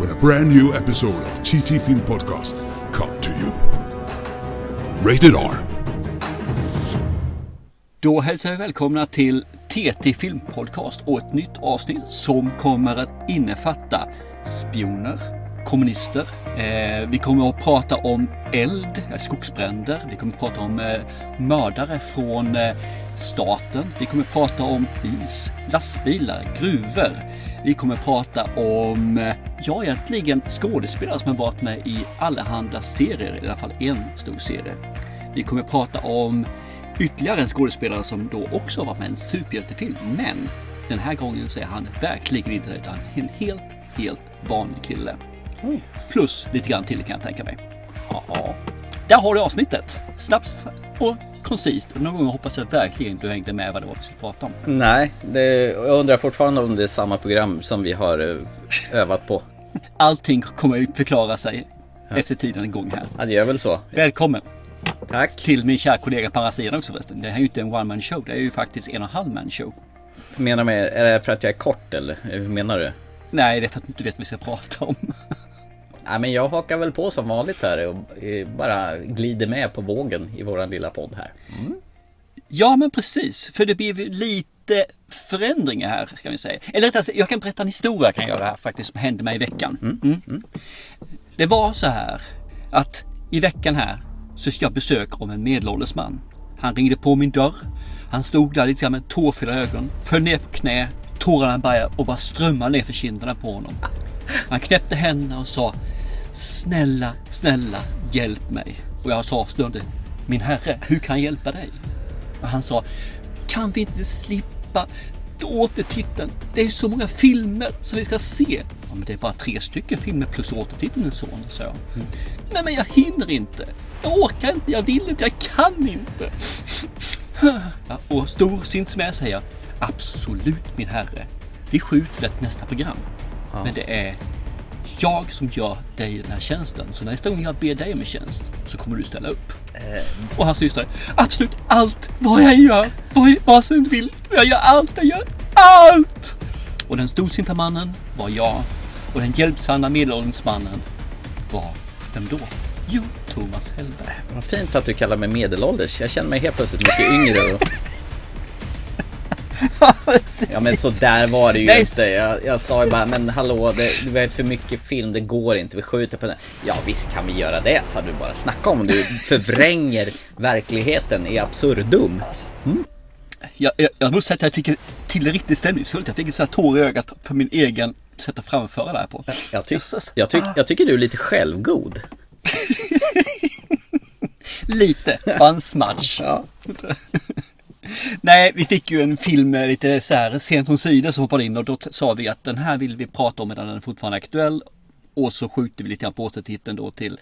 when a brand new episode of TT Film Podcast come to you. Rated R. Då hälsar vi välkomna till TT Filmpodcast och ett nytt avsnitt som kommer att innefatta spioner, kommunister. Eh, vi kommer att prata om eld, eh, skogsbränder. Vi kommer att prata om eh, mördare från eh, staten. Vi kommer att prata om is, lastbilar, gruvor. Vi kommer prata om, eh, ja egentligen skådespelare som har varit med i allehanda serier, i alla fall en stor serie. Vi kommer prata om ytterligare en skådespelare som då också har varit med i en superhjältefilm. Men den här gången så är han verkligen inte det, utan en helt, helt vanlig kille. Plus lite grann till kan jag tänka mig. Ja, där har du avsnittet. Snabbt och koncist. Och någon gång hoppas jag verkligen du hängde med vad det var vi skulle prata om. Nej, det, jag undrar fortfarande om det är samma program som vi har eh, övat på. Allting kommer ju förklara sig efter tiden gång här. Ja, det gör väl så. Välkommen Tack. till min kära kollega sidan också förresten. Det här är ju inte en one man show. Det är ju faktiskt en och en halv man show. Menar med, är det för att jag är kort eller hur menar du? Nej, det är för att du inte vet vad vi ska prata om. Nej, men jag hakar väl på som vanligt här och eh, bara glider med på vågen i våran lilla podd här. Ja, men precis. För det blir lite förändringar här kan vi säga. Eller rättare sagt, jag kan berätta en historia kan jag göra här faktiskt som hände mig i veckan. Mm. Det var så här att i veckan här så fick jag besök av en medelålders man. Han ringde på min dörr. Han stod där lite grann med tårfyllda ögon, föll ner på knä, tårarna började och bara strömma ner för kinderna på honom. Han knäppte händerna och sa Snälla, snälla, hjälp mig. Och jag sa slående Min herre, hur kan jag hjälpa dig? Och han sa Kan vi inte slippa återtiteln? Det är så många filmer som vi ska se. Ja, men det är bara tre stycken filmer plus återtiteln min son, sa jag. Nej, men jag hinner inte. Jag orkar inte, jag vill inte, jag kan inte. Ja, och som jag säger Absolut min herre. Vi skjuter det till nästa program. Men det är jag som gör dig den här tjänsten. Så nästa gång jag ber dig om en tjänst så kommer du ställa upp. Och hans syster, absolut allt vad jag gör, vad, vad som du vill. Jag gör allt, jag gör allt! Och den storsinta mannen var jag. Och den hjälpsamma medelålders mannen var, vem då? Jo, Thomas Hellberg. Vad fint att du kallar mig medelålders. Jag känner mig helt plötsligt mycket yngre. Och... Ja men så där var det ju Nej, inte. Jag, jag sa ju bara, men hallå, det, det är för mycket film, det går inte, vi skjuter på den. Ja visst kan vi göra det, sa du bara. Snacka om du förvränger verkligheten i absurdum. Jag, jag, jag måste säga att jag fick till det riktigt stämningsfullt. Jag fick en sån här tår i ögat för min egen sätt att framföra det här på. Jag, ty Jösses. jag, tyck jag tycker du är lite självgod. Lite, bara en smudge. Ja. Nej, vi fick ju en film eh, lite så här sent om sidor som hoppade in och då sa vi att den här vill vi prata om medan den är fortfarande är aktuell. Och så skjuter vi lite grann på återtiteln då till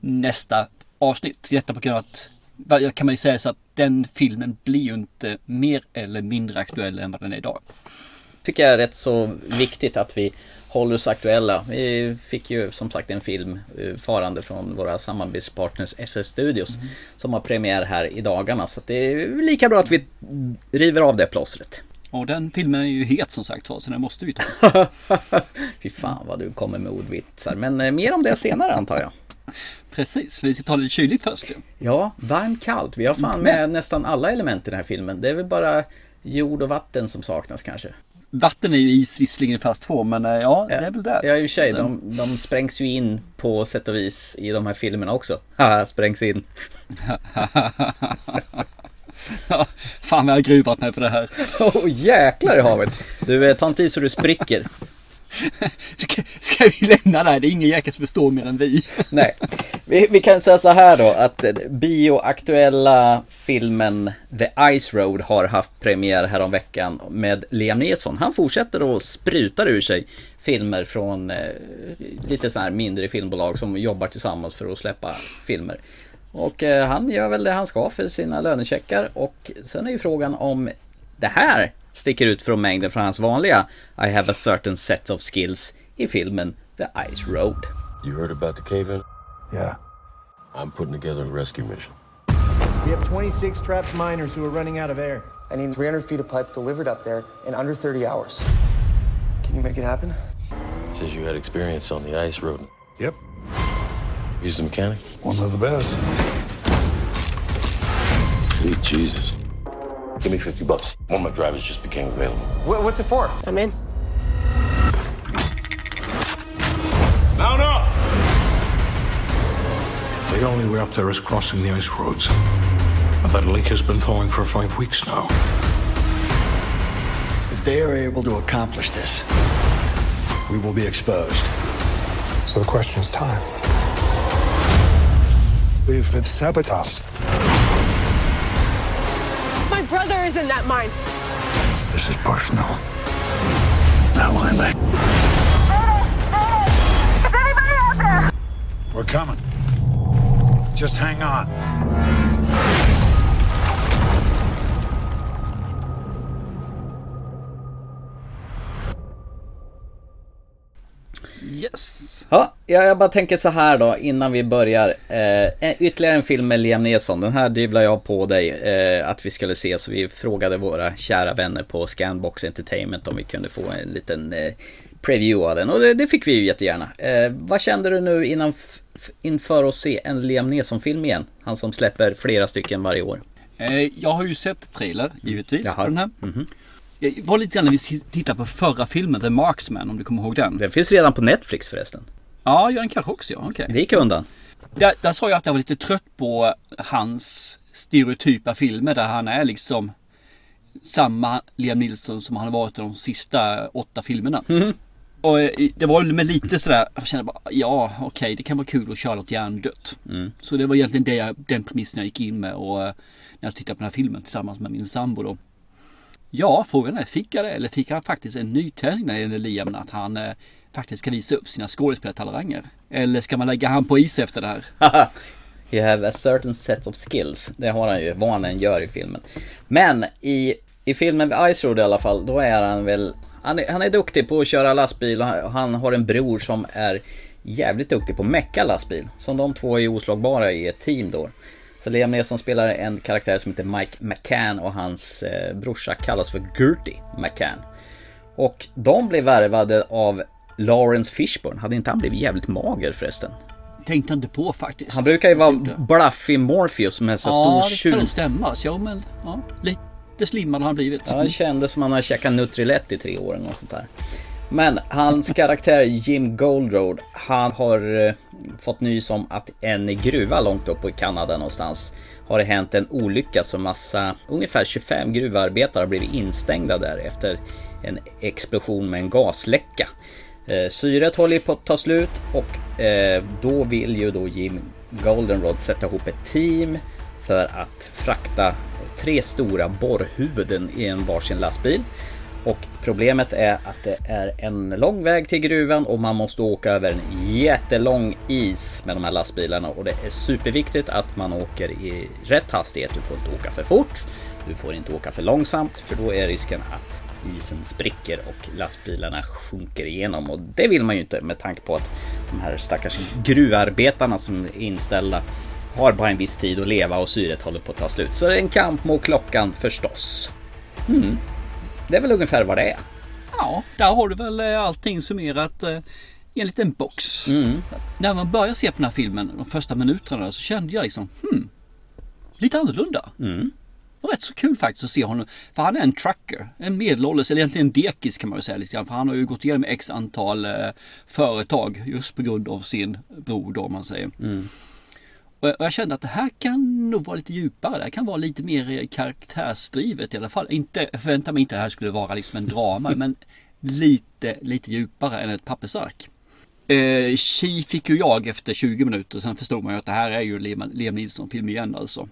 nästa avsnitt. Detta på grund av att, kan man ju säga så att den filmen blir ju inte mer eller mindre aktuell än vad den är idag. tycker jag är rätt så viktigt att vi håller oss aktuella. Vi fick ju som sagt en film eh, farande från våra samarbetspartners SS Studios som har premiär här i dagarna. Så det är lika bra att vi river av det plåstret. Och den filmen är ju het som sagt var så den måste vi ta. Fy fan vad du kommer med ordvitsar. Men eh, mer om det senare antar jag. Precis, vi ska ta det lite kyligt först ju. Ja, varmt kallt. Vi har fan med nästan alla element i den här filmen. Det är väl bara jord och vatten som saknas kanske. Vatten är ju is visserligen i fast form men eh, ja, det är väl där. Ja, i och för sig. De, de sprängs ju in på sätt och vis i de här filmerna också. Haha, sprängs in. Ja, Fan vad jag har gruvat mig för det här. Åh oh, jäklar i havet! Du, eh, ta inte i så du spricker. Ska, ska vi lämna det här? Det är ingen jäkel som förstår mer än vi. Nej. Vi, vi kan säga så här då att eh, bioaktuella filmen The Ice Road har haft premiär häromveckan med Liam Neeson. Han fortsätter och sprutar ur sig filmer från eh, lite så här mindre filmbolag som jobbar tillsammans för att släppa filmer. Och eh, han gör väl det han ska för sina lönecheckar och sen är ju frågan om det här sticker ut från mängden från hans vanliga I have a certain set of skills i filmen The Ice Road. You heard about the cave-in? Yeah. I'm putting together a rescue mission. We have 26 trapped miners who are running out of air. I need 300 feet of pipe delivered up there in under 30 hours. Can you make it happen? Says you had experience on the ice road. Yep, He's a mechanic? one of the best. Sweet Jesus. Give me 50 bucks. One of my drivers just became available. Wh- what's it for? I'm in. Mount up! The only way up there is crossing the ice roads. But that lake has been thawing for five weeks now. If they are able to accomplish this, we will be exposed. So the question is time. We've been sabotaged. My is in that mine. This is personal. Now, Limey. Is anybody out there? We're coming. Just hang on. Yes. Ja, jag jag bara tänker så här då innan vi börjar. Eh, en- ytterligare en film med Liam Neeson. Den här dyvlar jag på dig eh, att vi skulle se. Så vi frågade våra kära vänner på Scanbox Entertainment om vi kunde få en liten eh, preview av den. Och det, det fick vi ju jättegärna. Eh, vad kände du nu innan, inför att se en Liam Neeson-film igen? Han som släpper flera stycken varje år. Eh, jag har ju sett trailer givetvis Jaha. på den här. Jag var lite grann när vi tittade på förra filmen, The Marksman, om du kommer ihåg den. Den finns redan på Netflix förresten. Ja, gör den kanske också ja. Okej. Det gick undan. Där, där sa jag att jag var lite trött på hans stereotypa filmer där han är liksom samma Liam Nilsson som han har varit i de sista åtta filmerna. Och eh, det var med lite sådär, jag kände bara, ja okej det kan vara kul att köra något hjärndött. Så det var egentligen det jag, den premissen jag gick in med och eh, när jag tittade på den här filmen tillsammans med min sambo då. Ja, frågan är, fick jag det eller fick han faktiskt en nytändning när det gäller Liam att han eh, faktiskt ska visa upp sina skådespelartalanger? Eller ska man lägga han på is efter det här? You have a certain set of skills. Det har han ju, vad han än gör i filmen. Men i, i filmen vid Ice Road i alla fall, då är han väl... Han är, han är duktig på att köra lastbil och han, han har en bror som är jävligt duktig på att mecka lastbil. Som de två är oslagbara i ett team då. Så Liam Neeson spelar en karaktär som heter Mike McCann och hans eh, brorsa kallas för Gertie McCann. Och de blev värvade av Lawrence Fishburne. Hade inte han blivit jävligt mager förresten? Tänkte inte på faktiskt. Han brukar ju vara. Bluffy Morpheus med så Ja, stor det kan tjuv. nog stämma. Ja, men ja, lite slimmad har han blivit. Ja, det kändes som han har käkat Nutrilett i tre år eller något sånt där. Men hans karaktär Jim Goldroad, han har eh, fått nys om att en gruva långt upp i Kanada någonstans har det hänt en olycka så massa, ungefär 25 gruvarbetare har blivit instängda där efter en explosion med en gasläcka. Eh, syret håller ju på att ta slut och eh, då vill ju då Jim Goldenrod sätta ihop ett team för att frakta tre stora borrhuvuden i en varsin lastbil. Och problemet är att det är en lång väg till gruvan och man måste åka över en jättelång is med de här lastbilarna och det är superviktigt att man åker i rätt hastighet. Du får inte åka för fort, du får inte åka för långsamt för då är risken att isen spricker och lastbilarna sjunker igenom och det vill man ju inte med tanke på att de här stackars gruvarbetarna som är inställda har bara en viss tid att leva och syret håller på att ta slut. Så det är en kamp mot klockan förstås. Mm. Det är väl ungefär vad det är. Ja, där har du väl eh, allting summerat eh, i en liten box. Mm. När man började se på den här filmen, de första minuterna, så kände jag liksom, hmm, lite annorlunda. Mm. Det var rätt så kul faktiskt att se honom. För han är en trucker, en medelålders, eller egentligen en dekis kan man ju säga lite grann. För han har ju gått igenom x antal eh, företag just på grund av sin bror då om man säger. Och jag- och jag kände att det här kan nog vara lite djupare. Det här kan vara lite mer eh, karaktärsdrivet i alla fall. Inte, jag förväntar mig inte att det här skulle vara liksom en drama, men lite, lite djupare än ett pappersark. Eh, Chi fick ju jag efter 20 minuter, sen förstod man ju att det här är ju Liam, Neeson-film igen alltså.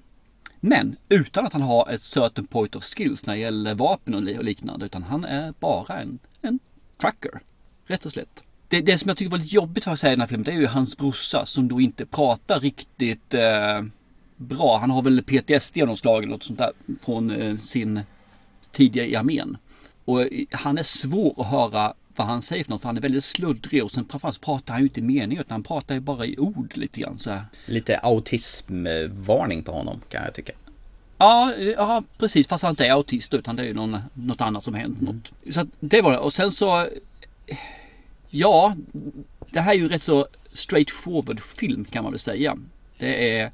Men utan att han har ett certain point of skills när det gäller vapen och liknande, utan han är bara en, en trucker. rätt och slätt. Det, det som jag tycker var lite jobbigt för att säga i den här filmen, det är ju hans brorsa som då inte pratar riktigt eh, bra. Han har väl PTSD av något slag eller något sånt där från eh, sin tidigare i armén. Och eh, han är svår att höra vad han säger för något, för han är väldigt sluddrig och sen framförallt pratar han ju inte i mening utan han pratar ju bara i ord lite grann så här. Lite autismvarning på honom kan jag tycka. Ja, ja, precis. Fast han inte är autist utan det är ju någon, något annat som hänt. Mm. Något. Så att det var det. Och sen så... Ja, det här är ju rätt så straightforward film kan man väl säga. Det är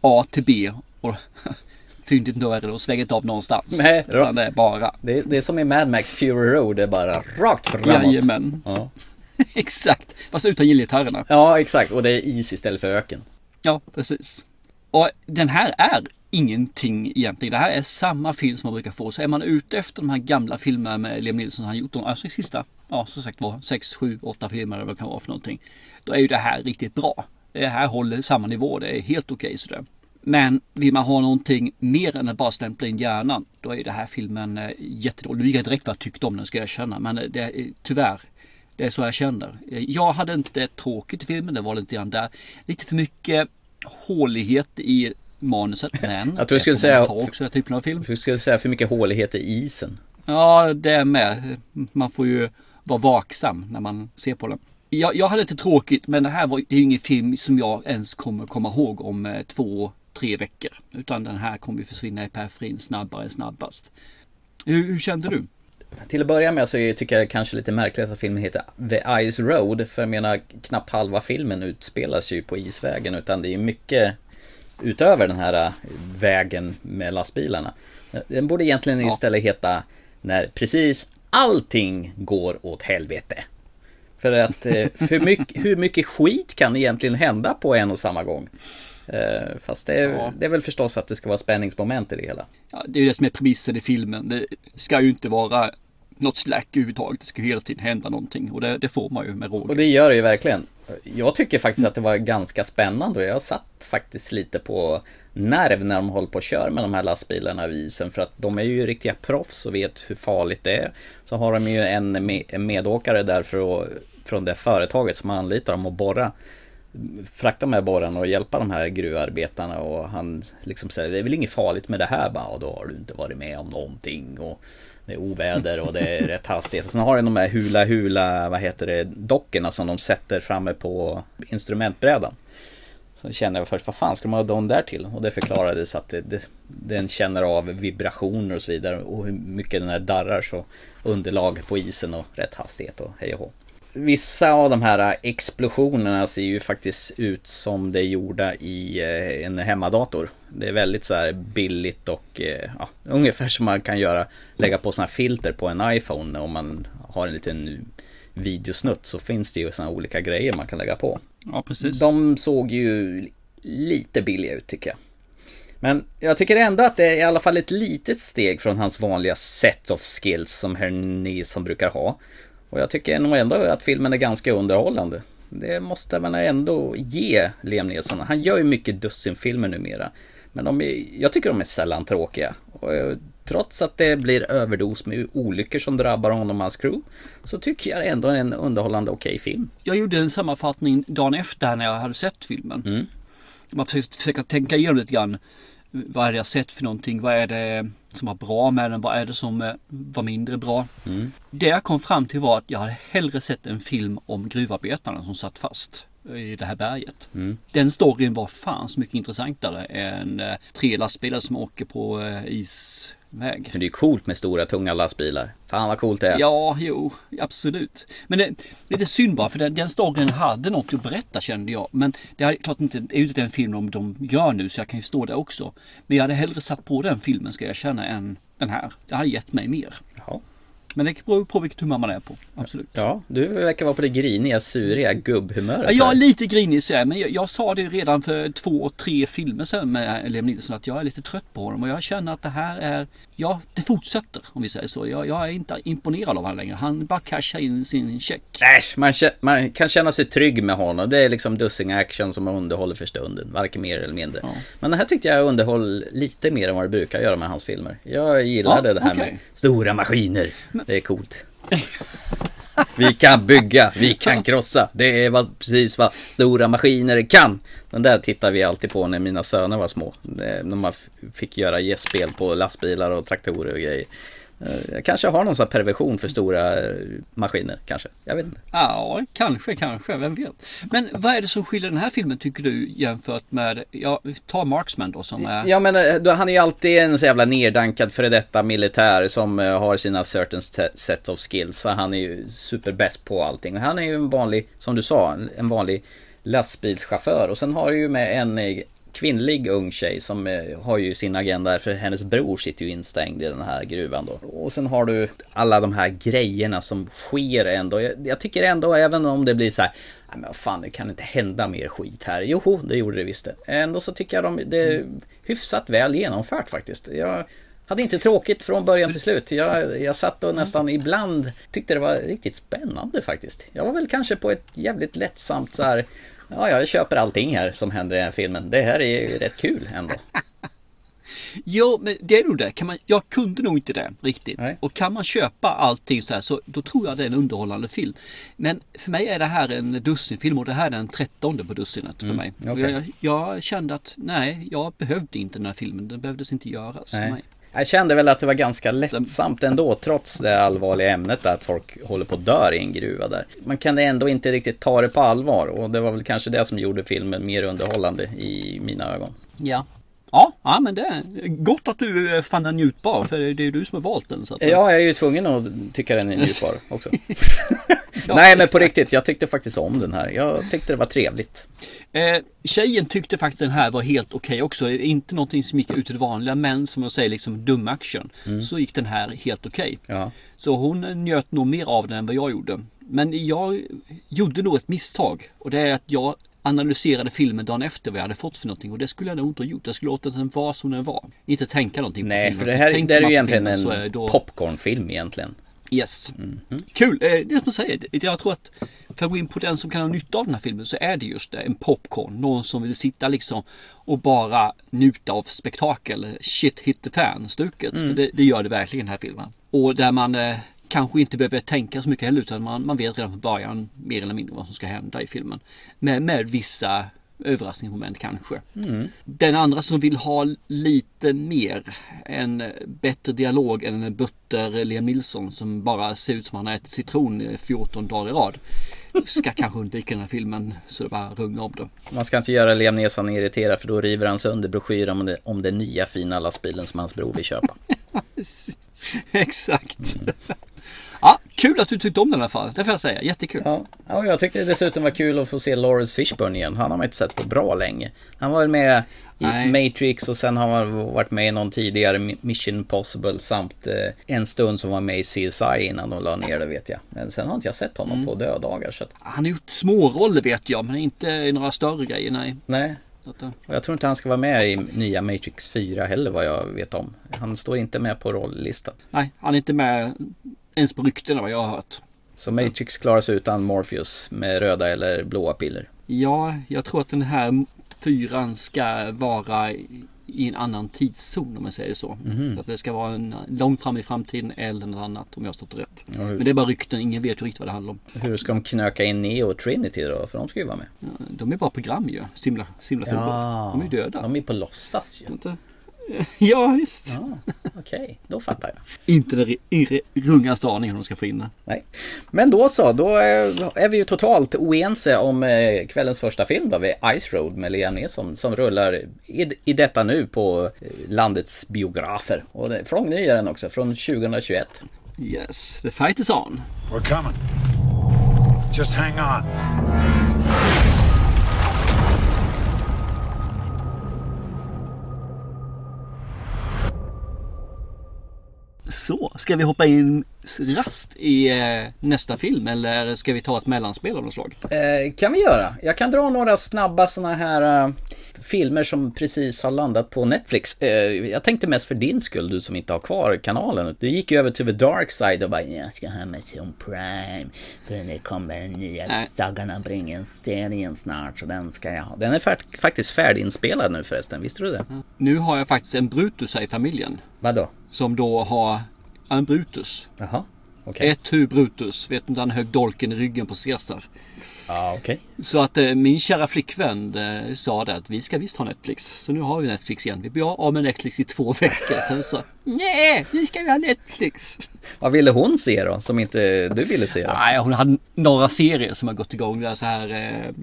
A till B och fyndigt nog är det då svänget av någonstans. Nej, utan det är bara... Det är, det är som i Mad Max Fury Road, det är bara rakt framåt. Jajamän. Ja. exakt. Fast utan gillgitarrerna. ja, exakt. Och det är is istället för öken. Ja, precis. Och den här är ingenting egentligen. Det här är samma film som man brukar få. Så är man ute efter de här gamla filmerna med Liam Neeson han gjort, de, alltså sista, ja som sagt var, 6, 7, 8 filmer eller vad det kan vara för någonting. Då är ju det här riktigt bra. Det här håller samma nivå, det är helt okej okay, sådär. Men vill man ha någonting mer än att bara stämpla in hjärnan, då är ju det här filmen eh, jättedålig. Nu gick jag direkt vad jag tyckte om den ska jag erkänna, men eh, det är eh, tyvärr det är så jag känner. Jag hade inte tråkigt i filmen, det var lite grann där. Lite för mycket hålighet i manuset. Men jag tror jag skulle säga, också den typen av film. Jag skulle säga för mycket hålighet i isen. Ja, det är med. Man får ju vara vaksam när man ser på den. Jag, jag hade inte tråkigt, men det här var det är ingen film som jag ens kommer komma ihåg om eh, två, tre veckor. Utan den här kommer ju försvinna i periferin snabbare än snabbast. Hur, hur kände du? Till att börja med så tycker jag kanske lite märkligt att filmen heter The Ice Road. För jag menar, knappt halva filmen utspelas ju på isvägen. Utan det är mycket utöver den här äh, vägen med lastbilarna. Den borde egentligen istället heta När precis allting går åt helvete. För att äh, för mycket, hur mycket skit kan egentligen hända på en och samma gång? Äh, fast det är, ja. det är väl förstås att det ska vara spänningsmoment i det hela. Ja, det är det som är premissen i filmen. Det ska ju inte vara något slack överhuvudtaget. Det ska hela tiden hända någonting och det, det får man ju med råge. Och det gör det ju verkligen. Jag tycker faktiskt att det var ganska spännande och jag satt faktiskt lite på nerv när de håller på och kör med de här lastbilarna vid isen för att de är ju riktiga proffs och vet hur farligt det är. Så har de ju en, med, en medåkare där från det företaget som anlitar dem att borra frakta med borrarna och hjälpa de här gruvarbetarna och han liksom säger det är väl inget farligt med det här bara och då har du inte varit med om någonting och det är oväder och det är rätt hastighet. Och sen har de de här hula hula, vad heter det, dockorna som de sätter framme på instrumentbrädan. Så kände jag först, vad fan ska man ha dem där till? Och det förklarades att det, det, den känner av vibrationer och så vidare och hur mycket den här darrar så underlag på isen och rätt hastighet och hej och hå. Vissa av de här explosionerna ser ju faktiskt ut som det gjorda i eh, en hemmadator. Det är väldigt så här billigt och eh, ja, ungefär som man kan göra, lägga på sådana filter på en iPhone om man har en liten videosnutt så finns det ju sådana olika grejer man kan lägga på. Ja, precis. De såg ju lite billiga ut tycker jag. Men jag tycker ändå att det är i alla fall ett litet steg från hans vanliga set of skills som herr Nilsson brukar ha. Och jag tycker nog ändå att filmen är ganska underhållande. Det måste man ändå ge Liam Neeson. Han gör ju mycket dussinfilmer numera. Men de är, jag tycker de är sällan tråkiga. Och trots att det blir överdos med olyckor som drabbar honom och hans crew. Så tycker jag ändå är en underhållande okej okay film. Jag gjorde en sammanfattning dagen efter när jag hade sett filmen. Mm. Man försökte försöka tänka igenom lite grann. Vad är det jag sett för någonting? Vad är det som var bra med den? Vad är det som var mindre bra? Mm. Det jag kom fram till var att jag hade hellre sett en film om gruvarbetarna som satt fast i det här berget. Mm. Den storyn var fan så mycket intressantare än eh, tre lastbilar som åker på eh, is väg. Men det är coolt med stora tunga lastbilar. Fan vad coolt det är. Ja, jo, absolut. Men det är lite synd bara för den, den storyn hade något att berätta kände jag. Men det är klart inte, det är ju inte den filmen de gör nu så jag kan ju stå där också. Men jag hade hellre satt på den filmen ska jag känna än den här. Det hade gett mig mer. Ja. Men det beror på vilket humör man är på. Absolut. Ja, du verkar vara på det griniga, suriga gubbhumöret. Ja, jag är lite grinig så men jag, jag, sa det redan för två, tre filmer sedan med Liam Nilsson att jag är lite trött på honom och jag känner att det här är, ja, det fortsätter om vi säger så. Jag, jag är inte imponerad av honom längre. Han bara cashar in sin check. Äsch, man, man, kan känna sig trygg med honom. Det är liksom dussin action som underhåller för stunden, varken mer eller mindre. Ja. Men det här tyckte jag underhåll lite mer än vad det brukar göra med hans filmer. Jag gillade ja, det här okay. med stora maskiner. Men, det är coolt. Vi kan bygga, vi kan krossa. Det är vad, precis vad stora maskiner kan. Den där tittar vi alltid på när mina söner var små. Eh, när man fick göra gästspel på lastbilar och traktorer och grejer. Eh, Jag kanske har någon sån perversion för stora eh, maskiner, kanske. Jag vet inte. Ja, kanske, kanske, vem vet. Men vad är det som skiljer den här filmen tycker du jämfört med, ja, ta Marksman då som är... Ja men eh, han är ju alltid en så jävla nerdankad före detta militär som har sina certain set of skills. Så han är ju superbäst på allting. Han är ju en vanlig, som du sa, en- vanlig lastbilschaufför. Och sen har du ju med en kvinnlig ung tjej som eh, har ju sin agenda för hennes bror sitter ju instängd i den här gruvan då. Och sen har du alla de här grejerna som sker ändå. Jag, jag tycker ändå även om det blir så här, nej men fan det kan inte hända mer skit här. Joho, det gjorde det visst det. Ändå så tycker jag de, det är hyfsat väl genomfört faktiskt. Jag hade inte tråkigt från början till slut. Jag, jag satt och nästan ibland tyckte det var riktigt spännande faktiskt. Jag var väl kanske på ett jävligt lättsamt så här Ja, jag köper allting här som händer i den här filmen. Det här är ju rätt kul ändå. Jo, men det är nog det. Kan man, jag kunde nog inte det riktigt. Nej. Och kan man köpa allting så här så då tror jag det är en underhållande film. Men för mig är det här en dussinfilm och det här är den trettonde på dussinet för Mm, mig. Okej. Jag, jag kände att nej, jag behövde inte den här filmen. Den behövdes inte göras för Nej. mig. Jag kände väl att det var ganska lättsamt ändå trots det allvarliga ämnet att folk håller på att dö i en gruva där. Man kan ändå inte riktigt ta det på allvar och det var väl kanske det som gjorde filmen mer underhållande i mina ögon. Ja. Ja, ja men det är gott att du eh, fann den njutbar för det är du som har valt den. Så att, Ja, jag är ju tvungen att tycka den är njutbar också. Ja, Nej, men på riktigt, jag tyckte faktiskt om den här. Jag tyckte det var trevligt. Eh, tjejen tyckte faktiskt den här var helt okej också. Inte någonting som gick ut i det vanliga men som jag säger liksom dum action. Så gick den här helt okej. Ja. Så hon njöt nog mer av den än vad jag gjorde. Men jag gjorde nog ett misstag. Och det är att jag analyserade filmen dagen efter vad jag hade fått för någonting. Och det skulle jag nog inte ha gjort. Jag skulle låta den vara som den var. Inte tänka någonting på Nej, filmen. för det här det är ju på egentligen filmen en då- popcornfilm egentligen. Yes. Mhm. Kul! Eh, det är som jag säger, jag tror att för att gå in på den som kan ha nytta av den här filmen så är det just det, en popcorn. Någon som vill sitta liksom och bara njuta av spektakel. Shit hit the fan stuket. Mm. För det, det gör det verkligen den här filmen. Och där man eh, kanske inte behöver tänka så mycket heller utan man, man vet redan från början mer eller mindre vad som ska hända i filmen. Med, med vissa överraskningsmoment kanske. Mm. Den andra som vill ha lite mer, en bättre dialog än en butter Liam Nilsson som bara ser ut som han har ätit citron i 14 dagar i rad. Ska kanske undvika den här filmen så det bara rungar om det. Man ska inte göra Liam Neeson irriterad för då river han sönder broschyren om, det, om den nya fina lastbilen som hans bror vill köpa. Exakt. Ja, kul att du tyckte om den i alla fall. Det får jag säga. Jättekul. Ja, och jag tyckte det dessutom var kul att få se Lawrence Fishburne igen. Han har man inte sett på bra länge. Han var väl med i Nej. Matrix och sen har han varit med i någon tidigare Mi- Mission Impossible samt eh, en stund som var med i CSI innan de la ner det vet jag. Men sen har inte jag sett honom på dödagar så att, Han har gjort små roller vet jag, men inte i några större grejer. Nej. nej. Eh, Och jag tror inte han ska vara med i nya Matrix 4 heller vad jag vet om. Han står inte med på rolllistan. nej, han är inte med ens på ryktena vad jag har hört. Så Matrix klarar sig utan Morpheus med röda eller blåa piller. Ja, jag tror att den här fyran ska vara i en annan tidszon om man säger så. Så att det ska vara en, långt fram i framtiden eller något annat om jag har stått rätt. Ja, Men det är bara rykten, ingen vet ju riktigt vad det handlar om. Hur ska de knöka in Neo och Trinity då? För de ska ju vara med. Ja, De är bara program ju, simula, simulatorer. De är ju döda. De är på låtsas ju. Inte- Ja, visst. Ja, Okej, då fattar jag. Inte den rungaste aning hur de ska få in det. Nej. Men då så, då är är vi ju totalt oense om eh, kvällens första film då, vid Ice Road med Liam Neeson som rullar i, i detta nu på eh, landets biografer. Och från ny är den också, från 2021. Yes, the fight is on. We're coming. Just hang on. Så, ska vi hoppa in rast i eh, nästa film eller ska vi ta ett mellanspel av något slag? Eh, kan vi göra. Jag kan dra några snabba sådana här eh, filmer som precis har landat på Netflix. Eh, jag tänkte mest för din skull, du som inte har kvar kanalen. Du gick ju över till The Dark Side och bara jag ska ha Amazon Prime. För det kommer den nya Nej. Sagan om ringen-serien snart så den ska jag ha. Den är fär- faktiskt färdiginspelad nu förresten, visste du det? Nu har jag faktiskt en Brutus här i familjen. Vadå? Som då har en Brutus. Jaha, okej. Ett tu Brutus. Vet du inte han högg dolken i ryggen på Caesar? Ja, okej. Så att eh, min kära flickvän eh, sa det att vi ska visst ha Netflix. Så nu har vi Netflix igen. Vi blir av med Netflix i två veckor. Sen så, nej, vi ska ju ha Netflix. Vad ville hon se då, som inte du ville se? Då? Nej, hon hade några serier som har gått igång. Det är så här eh,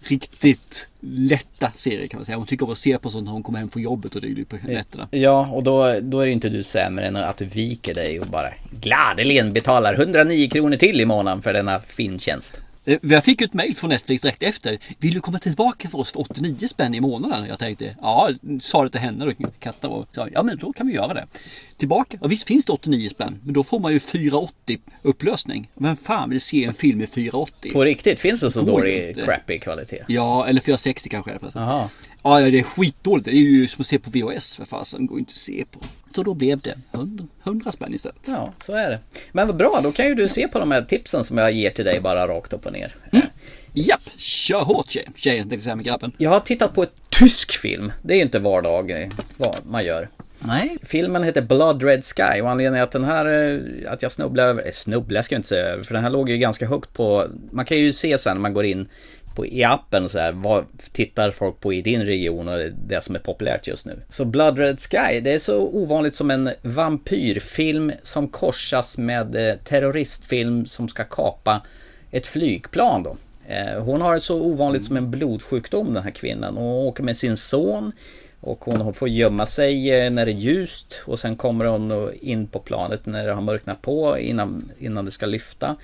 riktigt lätta serier kan man säga. Hon tycker om att se på sånt när hon kommer hem från jobbet och dylikt på nätterna. Ja, och då, då är ju inte du sämre än att du viker dig och bara gladeligen betalar 109 kronor till i månaden för denna fintjänst. Eh, Jag fick ett mail från Netflix direkt efter. Vill du komma tillbaka för oss för 89 spänn i månaden? Jag tänkte, ja, sa det till henne och Katta och sa, ja men då kan vi göra det. Tillbaka, och visst finns det 89 spänn, men då får man ju 480 upplösning. Vem fan vill se en film i 480? På riktigt, finns det så dålig crappy kvalitet? Ja, eller 460 kanske är det förresten. Ja, ja, det är skitdåligt. Det är ju som att se på VHS för fasen. går inte att se på. Så då blev det 100, 100 spänn istället. Ja, så är det. Men vad bra, då kan ju du se på de här tipsen som jag ger till dig bara rakt upp och ner. Japp, kör hårt tjej. Tjejen tänkte jag säga med grabben. Jag har tittat på ett tysk film. Det är ju inte vardag eh, vad man gör. Nej. Filmen heter Blood Red Sky och anledningen är att den här, eh, att jag snubblade över, eh, snubblade ska jag inte säga över, för den här låg ju ganska högt på, man kan ju se sen när man går in på, i appen så här, vad tittar folk på i din region och det som är populärt just nu. Så Blood Red Sky, det är så ovanligt som en vampyrfilm som korsas med eh, terroristfilm som ska kapa ett flygplan då. Eh, Hon har så ovanligt som en blodsjukdom den här kvinnan. Hon åker med sin son och hon får gömma sig eh, när det är ljust och sen kommer hon in på planet när det har mörknat på innan, innan det ska lyfta.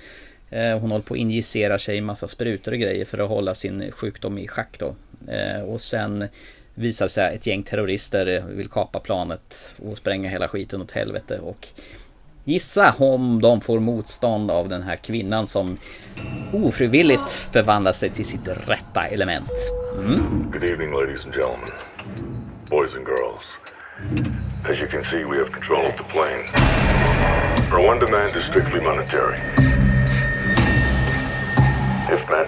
Eh, hon håller på att injicera sig en massa sprutor och grejer för att hålla sin sjukdom i schack då. Eh, och sen visar det sig att ett gäng terrorister eh, vill kapa planet och spränga hela skiten åt helvete. Och Gissa om de får motstånd av den här kvinnan som ofrivilligt förvandlar sig till sitt rätta element. Mm. Good evening, ladies and gentlemen, boys and girls. As you can see, we have control of the plane. Our one demand is strictly monetary. If met,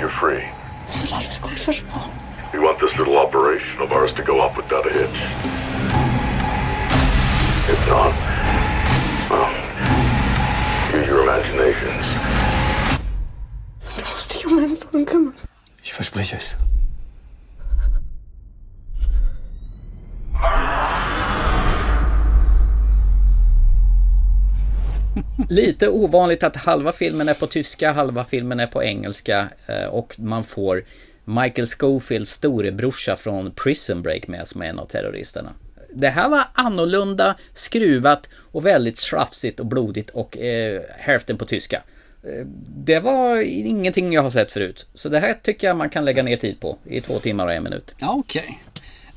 you're free. It's all good, versprochen. We want this little operation of ours to go off without a hitch. If not, well, use your imaginations. Du musst dich um meinen Sohn kümmern. Ich verspreche es. Lite ovanligt att halva filmen är på tyska, halva filmen är på engelska eh, och man får Michael Schofields storebrorsa från Prison Break med som är en av terroristerna. Det här var annorlunda, skruvat och väldigt slafsigt och blodigt och eh, hälften på tyska. Eh, det var ingenting jag har sett förut. Så det här tycker jag man kan lägga ner tid på i två timmar och en minut. Okej. okej.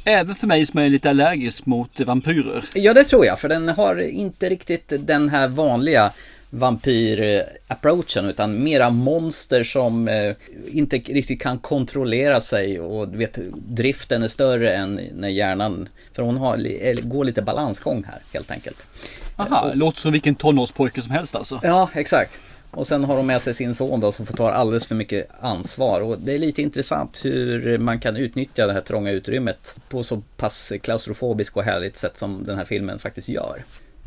Även för mig som är lite allergisk mot vampyrer. Ja, det tror jag, för den har inte riktigt den här vanliga vampyr-approachen utan mera monster som eh, inte riktigt kan kontrollera sig och du vet, driften är större än när hjärnan, för hon har, går lite balansgång här helt enkelt. Aha, låter som vilken tonårspojke som helst alltså. Ja, exakt. Och sen har de med sig sin son då som får ta alldeles för mycket ansvar. Och det är lite intressant hur man kan utnyttja det här trånga utrymmet på så pass klaustrofobiskt och härligt sätt som den här filmen faktiskt gör.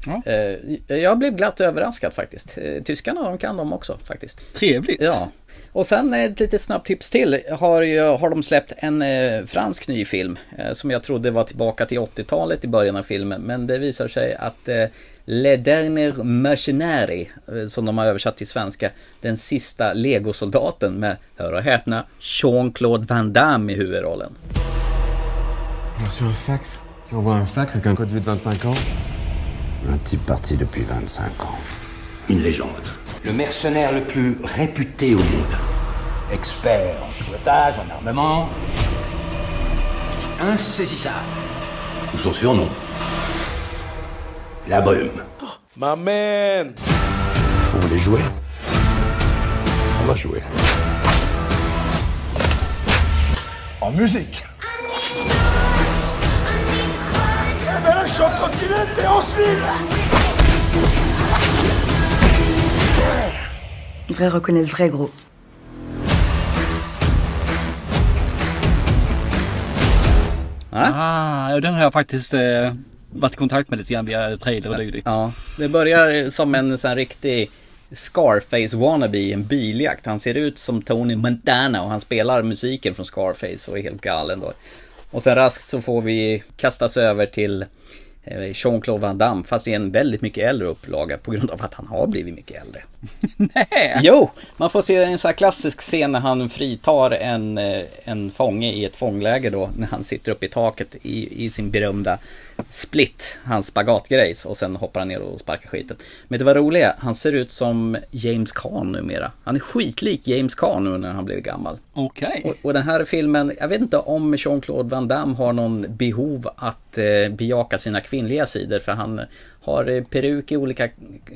Ja. Eh, Jag blev glatt överraskad faktiskt. Eh, Tyskarna de kan de också faktiskt. Trevligt. Ja. Och sen ett litet snabbt tips till. Har, ju- har de släppt en eh, fransk ny film. Eh, som jag trodde var tillbaka till 80-talet i början av filmen. Men det visar sig att eh, Le Dernier Mercenary, eh, som de har översatt till svenska, den sista legosoldaten med, hör och häpna, Jean-Claude Van Damme i huvudrollen. Reçu un fax qui envoie un fax avec un code de 25 ans. Un type parti depuis 25 ans. Une légende. Le mercenaire le plus réputé au monde. Expert en pilotage, en armement. Insaisissable. Ou son surnom. La brume. Ma man! Vous voulez jouer? On va jouer. En musique! Eh ben là, je suis en et ensuite Vrai reconnaissent vrai, gros. Ah, ja, den har jag faktiskt eh, varit i kontakt med lite grann via trailer och dylikt. Ja, det börjar som en sån riktig Scarface wannabe i en biljakt. Han ser ut som Tony Montana och han spelar musiken från Scarface och är helt galen då. Och sen raskt så får vi kastas över till eh, Jean-Claude Van Damme fast i en väldigt mycket äldre upplaga på grund av att han har blivit mycket äldre. Nej. Jo, man får se en sån här klassisk scen när han fritar en, eh, en fånge i ett fångläger då när han sitter uppe i taket i, i sin berömda split, hans spagatgrejs och sen hoppar han ner och sparkar skiten. Men det var roliga, han ser ut som James Caan numera. Han är skitlik James Caan nu när han blev gammal. Okej. Och, och den här filmen, jag vet inte om Jean-Claude Van Damme har någon behov att eh, bejaka sina kvinnliga sidor för han har eh, peruk i olika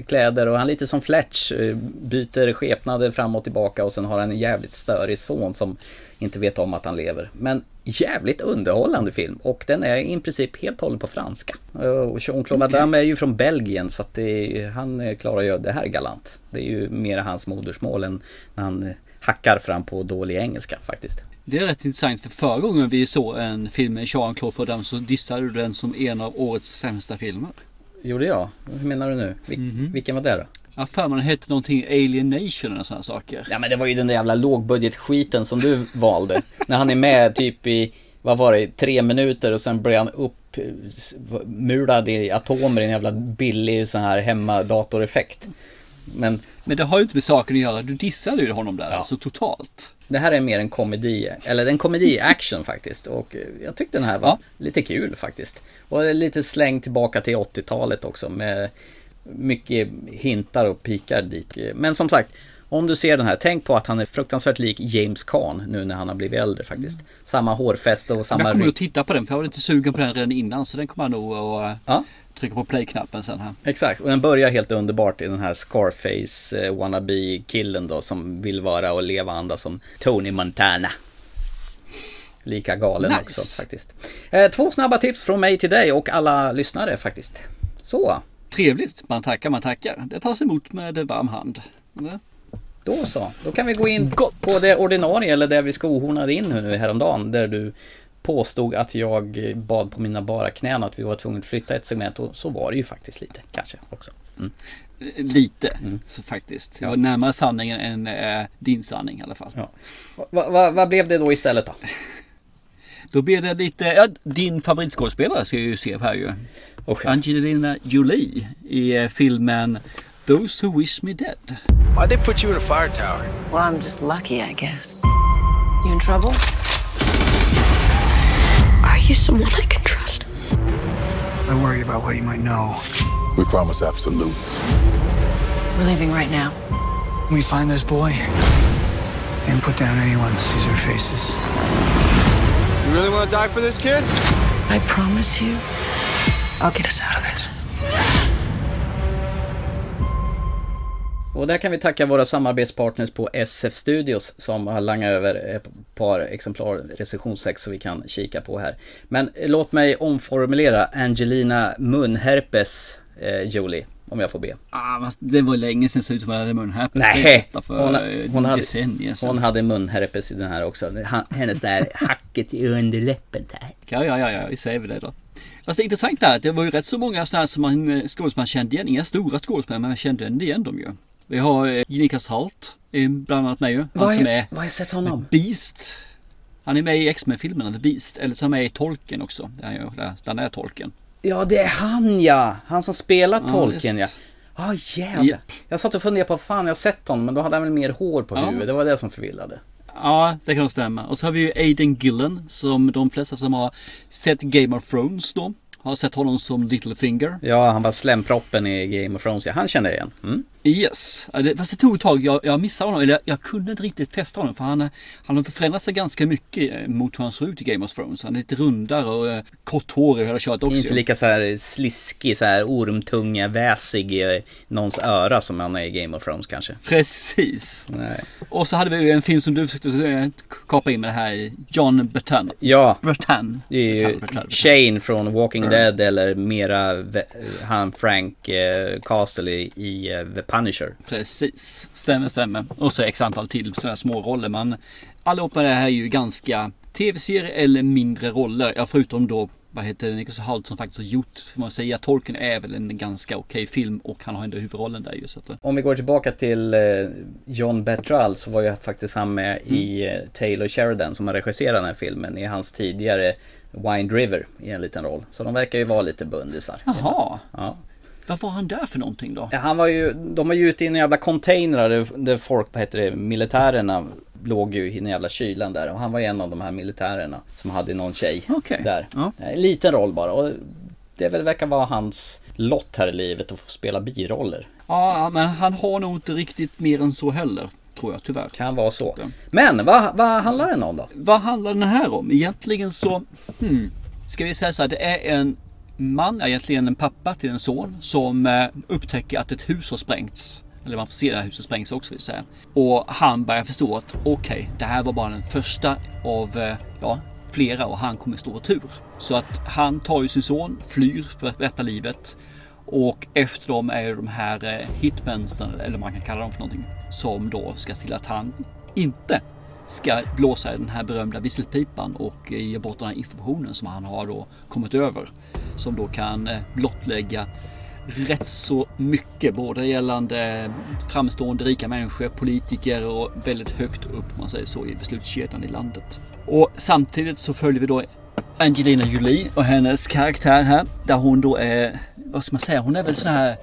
kläder och han är lite som Fletch, eh, byter skepnader fram och tillbaka och sen har han en jävligt störig son som inte vet om att han lever. Men jävligt underhållande film och den är i princip helt hållen på franska. Och Jean-Claude Van Damme är ju från Belgien så att det, han eh, klarar ju det här galant. Det är ju mer hans modersmål än när han eh, hackar fram på dålig engelska faktiskt. Det är rätt intressant för förra gången vi såg en film med Jean-Claude Van Damme så dissade du den som en av årets sämsta filmer. Gjorde jag? Hur menar du nu? Vil- Vilken var det då? Jag för mig den hette någonting Alienation och sådana saker. Ja men det var ju den där jävla lågbudgetskiten som du valde. När han är med typ i, vad var det, tre minuter och sen börjar han upp eh, i atomer i en jävla billig sån här hemmadatoreffekt. Men Men det har ju inte med saken att göra. Du dissade ju honom där alltså totalt. det här är mer en komedi, eller en komedi-action faktiskt. Och eh, jag tyckte den här var lite kul faktiskt. Och lite släng tillbaka till 80-talet också med mycket hintar och pikar dit. Men som sagt, om du ser den här, tänk på att han är fruktansvärt lik James Caan nu när han har blivit äldre faktiskt. Samma hårfäste och samma jag kommer att titta på den för jag var lite sugen på den redan innan så den kommer jag nog att eh, trycka på play-knappen sen här. Exakt, och den börjar helt underbart i den här Scarface eh, wannabe-killen då som vill vara och leva anda som Tony Montana. Lika galen Nice. också faktiskt. Eh, två snabba tips från mig till dig och alla lyssnare faktiskt. Så, Trevligt, man tackar, man tackar. Det tas emot med varm hand. Eller? då så. Då kan vi gå in på det ordinarie eller det vi skohornade in nu häromdagen. Där du påstod att jag eh, bad på mina bara knän att vi var tvungna att flytta ett segment och så var det ju faktiskt lite kanske också. Mm. Lite, så faktiskt. Jag var närmare sanningen än eh, din sanning i alla fall. Ja. Va, va, vad blev det då istället då? Då blir det lite, ja, din favoritskådespelare ska jag ju se här ju. Angelina Jolie i eh, filmen Those Who Wish Me Dead. Why'd they put you in a fire tower? Well, I'm just lucky, I guess. You in trouble? Are you someone I can trust? I'm worried about what he might know. We promise absolutes. We're leaving right now. We find this boy and put down anyone who sees our faces. You really want to die for this kid? I promise you, I'll get us out of this. Och där kan vi tacka våra samarbetspartners på SF Studios som har langat över ett par exemplar recensionsex så vi kan kika på här. Men låt mig omformulera Angelina Munherpes eh, Jolie, om jag får be. Ah, det var länge sedan det såg ut som att jag hade munherpes. Nej, hon, hon, hade, decennier sedan. hon hade munherpes i den här också. Hennes där hacket i underläppen där. Ja, ja, ja, ja, vi säger väl det då. Fast det intressanta är att det var ju rätt så många sådana här som man, eh, skådespelare kände igen. Inga stora skådespelare, men man kände igen dem ju. Vi har eh, Nikas Halt, är bland annat med ju. Han som är- vad har jag sett honom? Beast. Han är med i X-Men-filmerna The Beast. Eller så är han med i Tolken också. Där han, är Tolken. Ja, det är han ja! Han som spelar tolken ja. visst. Ja, jävlar. Japp. Jag satt och funderade på, fan jag har sett honom, men då hade han väl mer hår på Ja. huvudet. Det var det som förvillade. Ja, det kan stämma. Och så har vi ju Aiden Gillen som de flesta som har sett Game of Thrones då har sett honom som Littlefinger. Ja, han var slemproppen i Game of Thrones. Ja, han kände jag igen. Mm. Yes, fast det tog ett tag. Jag, jag missade honom, eller jag, jag kunde inte riktigt testa honom för han, är- han har förändrat sig ganska mycket eh, mot hur han såg ut i Game of Thrones. Han är lite rundare och eh, kort hår i hela köret också. Inte lika så här sliskig, så här ormtunga, väsig i någons öra som han är i Game of Thrones kanske. Precis. Nej. Och så hade vi en film som du försökte eh, kapa in med det här, John Bertan. Ja, Bertan. det är ju Shane från Walking Dead eller mera han Frank eh, Castle i, i eh, The Punisher. Precis, stämmer, stämmer. Och så x antal till sådana små roller. Men allihopa det här är ju ganska tv-serier eller mindre roller. Ja, förutom då vad heter det, Nicholas Hoult som faktiskt har gjort, får man säga, Tolkien är väl en ganska okej film och han har ändå huvudrollen där ju. Så att, eh. Om vi går tillbaka till eh, John Bertrall så var ju faktiskt han med mm. i eh, Taylor Sheridan som har regisserat den här filmen i hans tidigare Wind River i en liten roll. Så de verkar ju vara lite bundisar. Jaha. Ja. Vad var han där för någonting då? Ja, han var ju, de var ju ute i en jävla container där, där folk, vad heter det, militärerna låg ju i den jävla kylan där och han var en av de här militärerna som hade någon tjej okay. där. Ja. En liten roll bara och det verkar vara hans lott här i livet att få spela biroller. Ja, men han har nog inte riktigt mer än så heller. Tror jag tyvärr. Kan vara så. Men vad, vad handlar den om då? Vad handlar den här om? Egentligen så, hmm, ska vi säga så här, det är en man, egentligen en pappa till en son, som eh, upptäcker att ett hus har sprängts. Eller man får se det här huset sprängs också vill säga. Och han börjar förstå att okej, okay, det här var bara den första av eh, ja, flera och han kommer stå tur. Så att han tar ju sin son, flyr för att rätta livet. Och efter dem är ju de här eh, hitmensen, eller man kan kalla dem för någonting, som då ska se till att han inte ska blåsa i den här berömda visselpipan och ge bort den här informationen som han har då kommit över. Som då kan eh, blottlägga rätt så mycket, både gällande eh, framstående rika människor, politiker och väldigt högt upp, om man säger så, i beslutskedjan i landet. Och samtidigt så följer vi då Angelina Jolie och hennes karaktär här, där hon då är, vad ska man säga, hon är väl sån här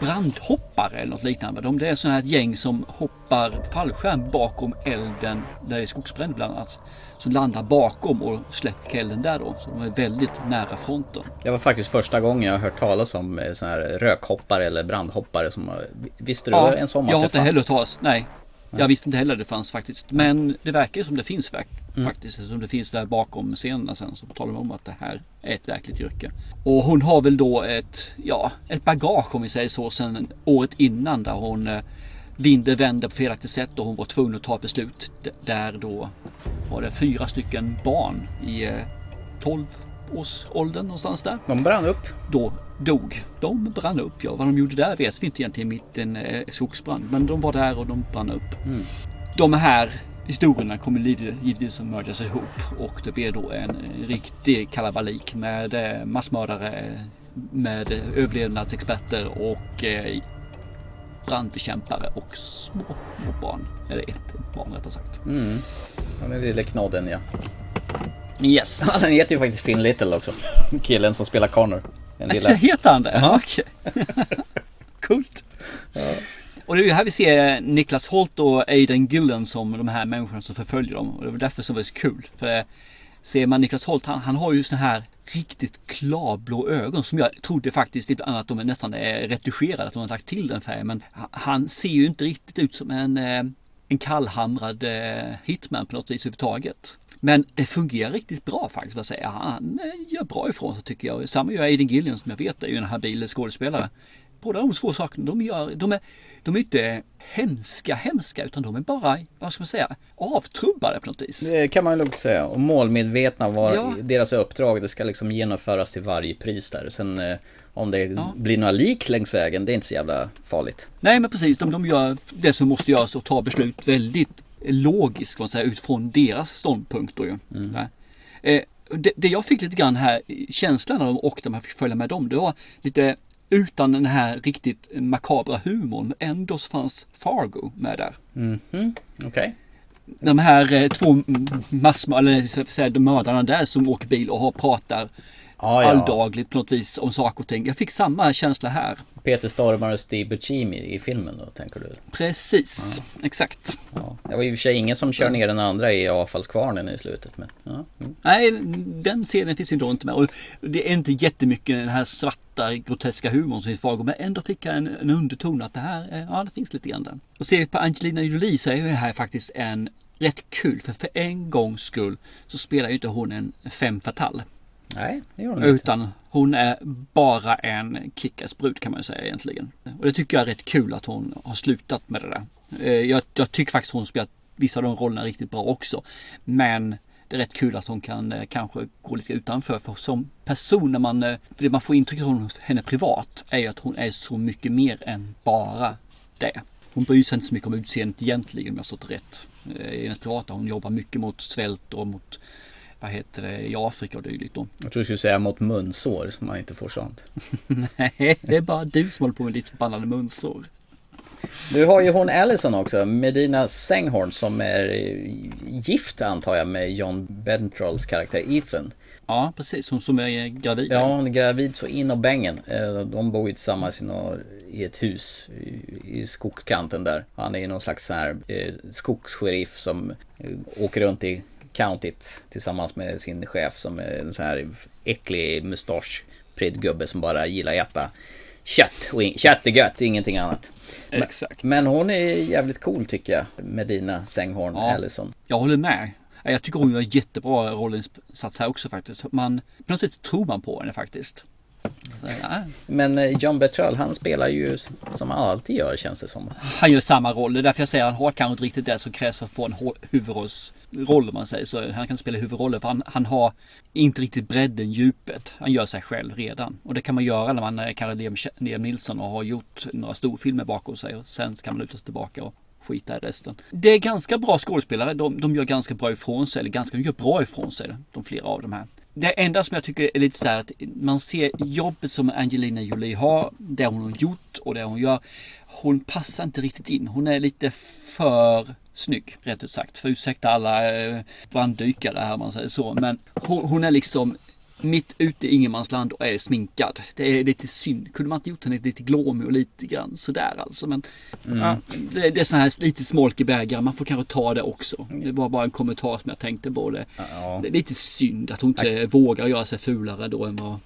brandhoppare eller något liknande. De, det är sådana här gäng som hoppar fallskärm bakom elden där det är skogsbränd bland annat. Som landar bakom och släcker elden där då. Så de är väldigt nära fronten. Det var faktiskt första gången jag har hört talas om eh, sådana här rökhoppare eller brandhoppare. Som, visste du ja, en sån jag har inte heller hört talas, nej. Jag visste inte heller det fanns faktiskt. Men det verkar som det finns mm. faktiskt. Som det finns där bakom scenerna sen. Så talar de om att det här är ett verkligt yrke. Och hon har väl då ett, ja, ett bagage om vi säger så. Sen året innan där hon eh, vinder vände på felaktigt sätt och hon var tvungen att ta ett beslut. Där då var det fyra stycken barn i 12 eh, års åldern någonstans där. De brann upp. Då dog. De brann upp ja. Vad de gjorde där vet vi inte egentligen mitt i en eh, skogsbrand. Men de var där och de brann upp. Mm. De här historierna kommer givetvis att mördas ihop och det blir då en riktig kalabalik med eh, massmördare, med överlevnadsexperter och eh, brandbekämpare och små, små barn. Eller ett barn rättare sagt. Mm. Ja, den lille knodden ja. Yes. Han heter ju faktiskt Finn Little också. Killen som spelar Connor. En lilla... Alltså, heter han det? Ja. Okej. Coolt. Ja. Och det är ju här vi ser Niklas Holt och Aiden Gillen som de här människorna som förföljer dem. Och det var därför som det var så kul. För ser man Niklas Holt, han, han har ju såna här riktigt klarblå ögon som jag trodde faktiskt ibland att de nästan är retuscherade, att de har lagt till den färgen. Men han ser ju inte riktigt ut som en, eh, en kallhamrad eh, hitman på något vis överhuvudtaget. Men det fungerar riktigt bra faktiskt. Vad säger Han han eh, gör bra ifrån sig tycker jag. Samma gör Aiden Gillian som jag vet är ju en habil skådespelare. Båda de två sakerna, de, gör, de, är, de är inte hemska, hemska, utan de är bara, vad ska man säga, avtrubbade på något vis. Det kan man lugnt säga. Och målmedvetna var ja. deras uppdrag. Det ska liksom genomföras till varje pris där. Sen eh, om det ja. blir några lik längs vägen, det är inte så jävla farligt. Nej, men precis. De, de gör det som måste göras och tar beslut väldigt logiskt, vad säga, utifrån deras ståndpunkter. Ju. Mm. Eh, det, det, jag fick lite grann här, känslan när de åkte, man fick följa med dem, det var lite utan den här riktigt makabra humorn. Ändå fanns Fargo med där. Mm -hmm. Okay. De här eh, två massmö eller säga, mördarna där som åker bil och pratar ah, ja. alldagligt på något vis om saker och ting. Jag fick samma känsla här. Peter Stormare och Steve Buscemi i filmen då, tänker du? Precis, ja. exakt. Ja. Det var i och för sig ingen som kör ner den andra i avfallskvarnen i slutet. Men, ja. mm. Nej, den scenen finns inte inte med. Och det är inte jättemycket den här svarta groteska humorn som finns Fargo, men ändå fick jag en, en underton att det här, ja det finns lite grann där. Och ser vi på Angelina Jolie så är det här faktiskt en rätt kul, för för en gångs skull så spelar ju inte hon en fem fatal. Nej, det gör hon inte. Utan hon är bara en kickass brud kan man ju säga egentligen. Och det tycker jag är rätt kul att hon har slutat med det där. Eh, jag, jag tycker faktiskt hon spelat vissa av de rollerna riktigt bra också. Men det är rätt kul att hon kan eh, kanske gå lite utanför. För som person när man, eh, för det man får intryck av henne privat är ju att hon är så mycket mer än bara det. Hon bryr sig inte så mycket om utseendet egentligen om jag har stått rätt. I hennes privata hon jobbar mycket mot svält och mot vad heter det, i Afrika och dylikt då. Jag tror du skulle säga mot munsår så man inte får sånt. Nej, det är bara du som håller på med lite bannade munsår. Du har ju hon Allison också, Medina Senghorn som är gift antar jag med John Bentrolls karaktär Ethan. Ja, precis. Hon som är gravid. Ja, hon är gravid så in och bängen. Eh, de bor ju tillsammans i ett hus i skogskanten där. Han är någon slags sån här eh, skogssheriff som eh, åker runt i countyt tillsammans med sin chef som är en sån här äcklig mustaschprydd gubbe som bara gillar att äta kött. Och kött är gött, ingenting annat. Exakt. Men hon är jävligt cool tycker jag. Medina Senghorn ja, Allison. Jag håller med. Jag tycker hon gör jättebra rollinsats här också faktiskt. Man, på något sätt tror man på henne faktiskt. Men eh, John Bertrell han spelar ju som han alltid gör känns det som. Han gör samma roll. Det är därför jag säger att han har kanske inte riktigt det som krävs för att få en huvudrollsroll om man säger så. Han kan spela huvudrollen för han, han har inte riktigt bredden, djupet. Han gör sig själv redan. Och det kan man göra när man är kanske Liam, Liam Nilsson och har gjort några storfilmer bakom sig. Och sen kan man luta sig tillbaka och skita i resten. Det är ganska bra skådespelare. De, de gör ganska bra ifrån sig. Eller ganska, de gör bra ifrån sig. De flera av de här. Det enda som jag tycker är lite så här att man ser jobbet som Angelina Jolie har, det hon har gjort och det hon gör. Hon passar inte riktigt in. Hon är lite för snygg, rätt ut sagt. För ursäkta alla eh, branddykare här man säger så. Men hon, hon är liksom mitt ute i ingenmansland och är sminkad. Det är lite synd. Kunde man inte gjort henne lite glåmig och lite grann sådär alltså. Men mm. ja, det, det, är sådana här lite smolk i bägaren. Man får kanske ta det också. Det var bara en kommentar som jag tänkte på det. Ja. Det är lite synd att hon inte jag... vågar göra sig fulare då än vad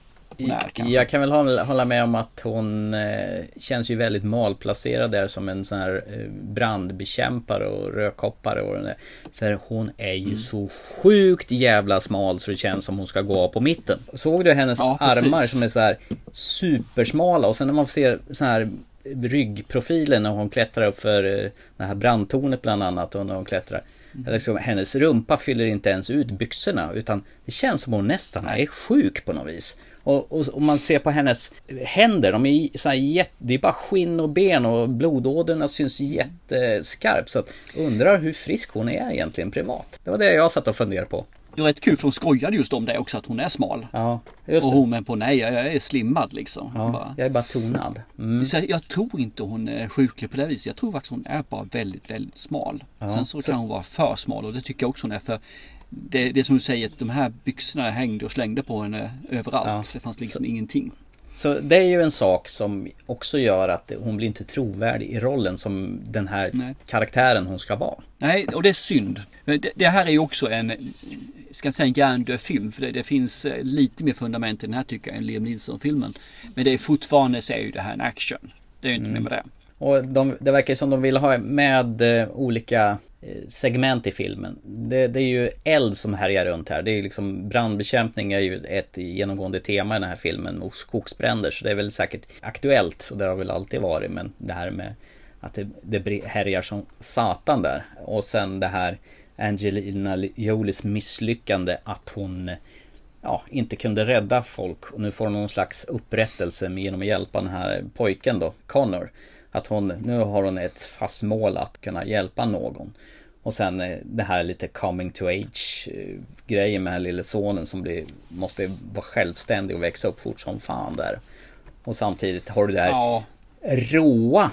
jag kan väl hålla med om att hon eh, känns ju väldigt malplacerad där som en sån här eh, brandbekämpare och rökhoppare. Och den Så hon är ju mm. så sjukt jävla smal så det känns som hon ska gå på mitten. Såg du hennes ja, armar som är så här supersmala och sen när man ser så här ryggprofilen när hon klättrar upp för eh, det här brandtornet bland annat och när hon klättrar. Mm. Liksom, hennes rumpa fyller inte ens ut byxorna utan det känns som hon nästan är sjuk på något vis. Och, och, och, man ser på hennes händer, de är så jätte, det är bara skinn och ben och blodådrorna syns jätteskarpt. Så att undrar hur frisk hon är egentligen privat. Det var det jag satt och funderade på. Det var rätt kul för hon skojade just om det också att hon är smal. Ja, och hon men på nej, jag är slimmad liksom. Ja, bara. Jag är bara tonad. Mm. Så jag tror inte hon är sjuklig på det viset. Jag tror faktiskt hon är bara väldigt, väldigt smal. Ja, Sen så, så kan hon vara för smal och det tycker jag också hon är. För det, det som du säger, de här byxorna hängde och slängde på henne överallt. Ja. Det fanns liksom så, ingenting. Så det är ju en sak som också gör att hon blir inte trovärdig i rollen som den här Nej. karaktären hon ska vara. Nej, och det är synd. Det, det här är ju också en, ska säga en hjärndöd film, för det, det, finns eh, lite mer fundament i den här tycker jag än Liam Neeson-filmen. Men det är fortfarande så är ju det här en action. Det är ju inte mm. med det. Och de, det verkar som de vill ha med eh, olika Eh, segment i filmen. Det, det, är ju eld som härjar runt här. Det är liksom brandbekämpning är ju ett genomgående tema i den här filmen och skogsbränder så det är väl säkert aktuellt och det har väl alltid varit men det här med att det, det härjar som satan där. Och sen det här Angelina Jolies misslyckande att hon ja, inte kunde rädda folk och nu får hon någon slags upprättelse genom att hjälpa den här pojken då, Connor. Att hon, nu har hon ett fast mål att kunna hjälpa någon. Och sen eh, det här lite coming to age eh, grejen med den lille sonen som blir, måste vara självständig och växa upp fort som fan där. Och samtidigt har du det här ja. råa.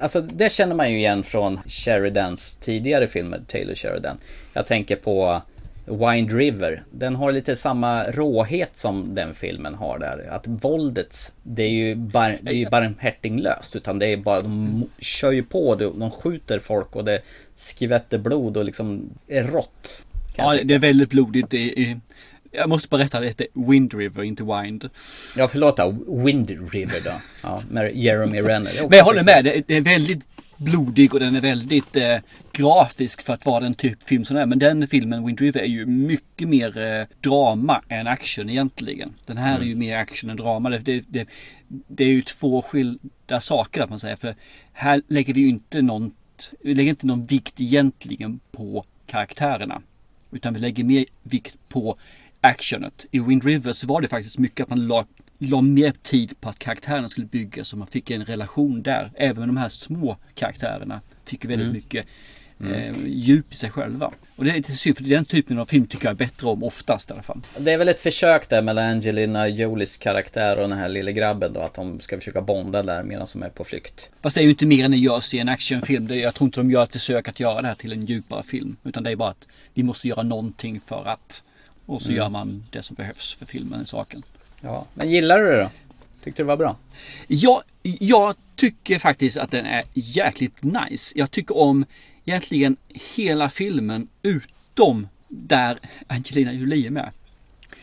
Alltså det känner man ju igen från Sheridans tidigare filmer, Taylor Sheridan. Jag tänker på Wind River. Den har lite samma råhet som den filmen har där. Att våldet, det är ju, bar, det är ju barmhärtiglöst. Utan det är bara, de kör ju på, de skjuter folk och det skvätter blod och liksom är rått. Ja, det är väldigt blodigt. Det är, jag måste berätta att det heter Wind River, inte Wind. Ja, förlåt då. Wind River då. Ja, med Jeremy Renner. Men jag håller med, det är väldigt blodig och den är väldigt eh, grafisk för att vara den typ film som är. Men den filmen, Wind River, är ju mycket mer eh, drama än action egentligen. Den här mm. är ju mer action än drama. Det, det, det, det, är ju två skilda saker att man säger. För här lägger vi ju inte någon, vi lägger inte någon vikt egentligen på karaktärerna. Utan vi lägger mer vikt på actionet. I Wind River så var det faktiskt mycket att man la la mer tid på att karaktärerna skulle byggas så man fick en relation där. Även de här små karaktärerna fick väldigt mm. mycket Mm. eh, djup i sig själva. Och det är lite synd för den typen av film tycker jag är bättre om oftast i alla fall. Det är väl ett försök där mellan Angelina Jolies karaktär och den här lille grabben då. Att de ska försöka bonda där medan de är på flykt. Fast det är ju inte mer än det görs i en actionfilm. Jag tror inte de gör ett försök att göra det här till en djupare film. Utan det är bara att vi måste göra någonting för att. Och så Mm. gör man det som behövs för filmen, saken. Ja, men gillar du det då? Tyckte du det var bra? Jag, jag tycker faktiskt att den är jäkligt nice. Jag tycker om egentligen hela filmen utom där Angelina Jolie är med.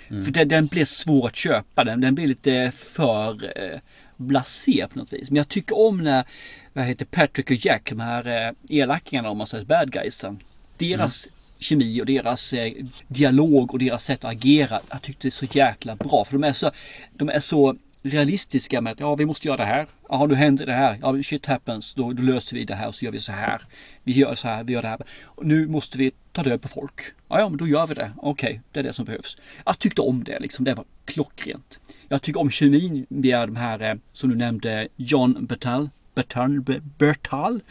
För den, den blir svår att köpa. Den, den blir lite för eh, blasé på något vis. Men jag tycker om när vad heter Patrick och Jack, de här eh, elakingarna om man säger bad guysen. Deras kemi och deras eh, dialog och deras sätt att agera. Jag tyckte det är så jäkla bra. För de är så, de är så realistiska med att ja, vi måste göra det här. Ja, nu händer det här. Ja, shit happens. Då, då löser vi det här och så gör vi så här. Vi gör så här, vi gör det här. Och nu måste vi ta död på folk. Ja, ja, men då gör vi det. Okej, det är det som behövs. Jag tyckte om det liksom. Det var klockrent. Jag tycker om kemin via de här eh, som du nämnde, John Bertal, Bertal, Bertal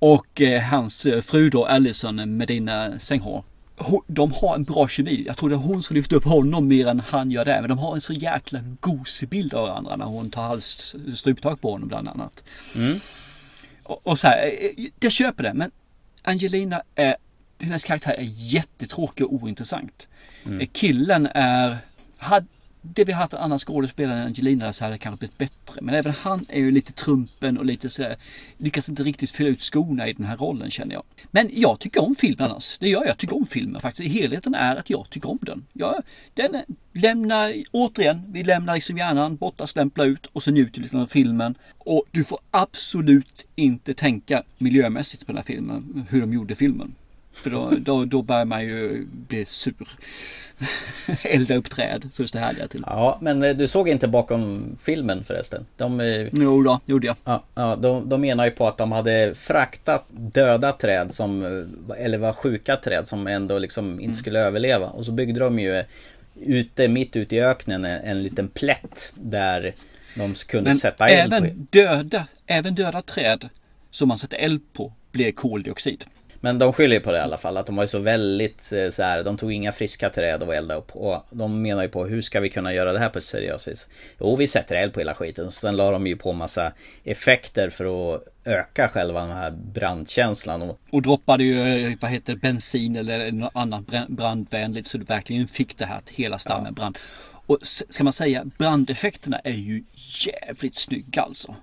och eh, hans eh, fru då, Allison Medina Senghor. Hon- De har en bra kemi. Jag tror det är hon som lyfter upp honom mer än han gör det. Men de har en så jäkla gosig bild av varandra när hon tar hals struptag på honom bland annat. Och, och så här, eh, jag köper det. Men Angelina är, hennes karaktär är jättetråkig och ointressant. Mm. Eh, Killen är, hade det vi haft en annan skådespelare än Angelina så hade det kanske blivit bättre. Men även han är ju lite trumpen och lite sådär, lyckas inte riktigt fylla ut skorna i den här rollen känner jag. Men jag tycker om filmen annars. Det gör jag. Jag tycker om filmen faktiskt. I helheten är att jag tycker om den. Jag, den lämnar, återigen, vi lämnar liksom hjärnan borta, stämplar ut och så njuter vi lite av filmen. Och du får absolut inte tänka miljömässigt på den här filmen, hur de gjorde filmen. För då, då, då börjar man ju bli sur. Elda upp träd så det härliga till. Ja, men eh, du såg inte bakom filmen förresten? De, eh, Jo då, gjorde jag. Ja, ja de, de menar ju på att de hade fraktat döda träd som, eh, eller var sjuka träd som ändå liksom inte skulle överleva. Och så byggde de ju ute, mitt ute i öknen, en, en liten plätt där de kunde Men sätta eld på. även döda, även döda träd som man sätter eld på blir koldioxid. Men de skyller på det i alla fall, att de var ju så väldigt eh, så här, de tog inga friska träd och eldade upp. Och de menar ju på, hur ska vi kunna göra det här på ett seriöst vis? Jo, vi sätter eld på hela skiten. Och sen la de ju på massa effekter för att öka själva den här brandkänslan. Och droppade ju, eh, vad heter bensin eller något annat brand- brandvänligt så du verkligen fick det här att hela stammen brann. Och ska man säga, brandeffekterna är ju jävligt snygga alltså.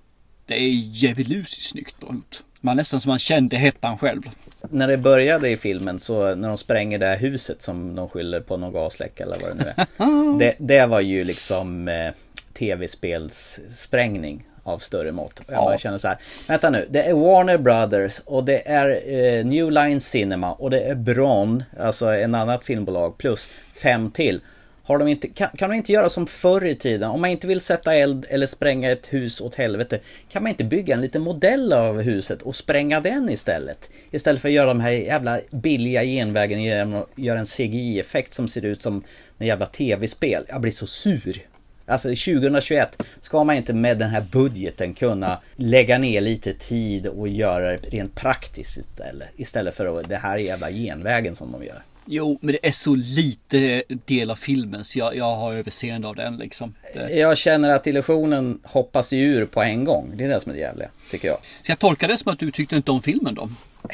Det är djävulusiskt snyggt gjort. Man nästan som man kände hettan själv. när det började i filmen så när de spränger det här huset som de skyller på någon gasläcka eller vad det nu är. det, det var ju liksom eh, tv-spelssprängning av större mått. Jag Ja. känner så här, vänta nu, det är Warner Brothers och det är eh, New Line Cinema och det är Bron, alltså en annat filmbolag plus fem till. Har de inte, kan, kan de inte göra som förr i tiden? Om man inte vill sätta eld eller spränga ett hus åt helvete, kan man inte bygga en liten modell av huset och spränga den istället? Istället för att göra de här jävla billiga genvägen genom att göra en CGI-effekt som ser ut som en jävla tv-spel. Jag blir så sur. Alltså 2021 ska man inte med den här budgeten kunna lägga ner lite tid och göra det rent praktiskt istället. Istället för det här jävla genvägen som de gör. Jo, men det är så lite del av filmen så jag, jag har överseende av den liksom. Det, Jag känner att illusionen hoppas ju ur på en gång. Det är det som är det jävliga, tycker jag. så jag tolkar det som att du tyckte inte om filmen då?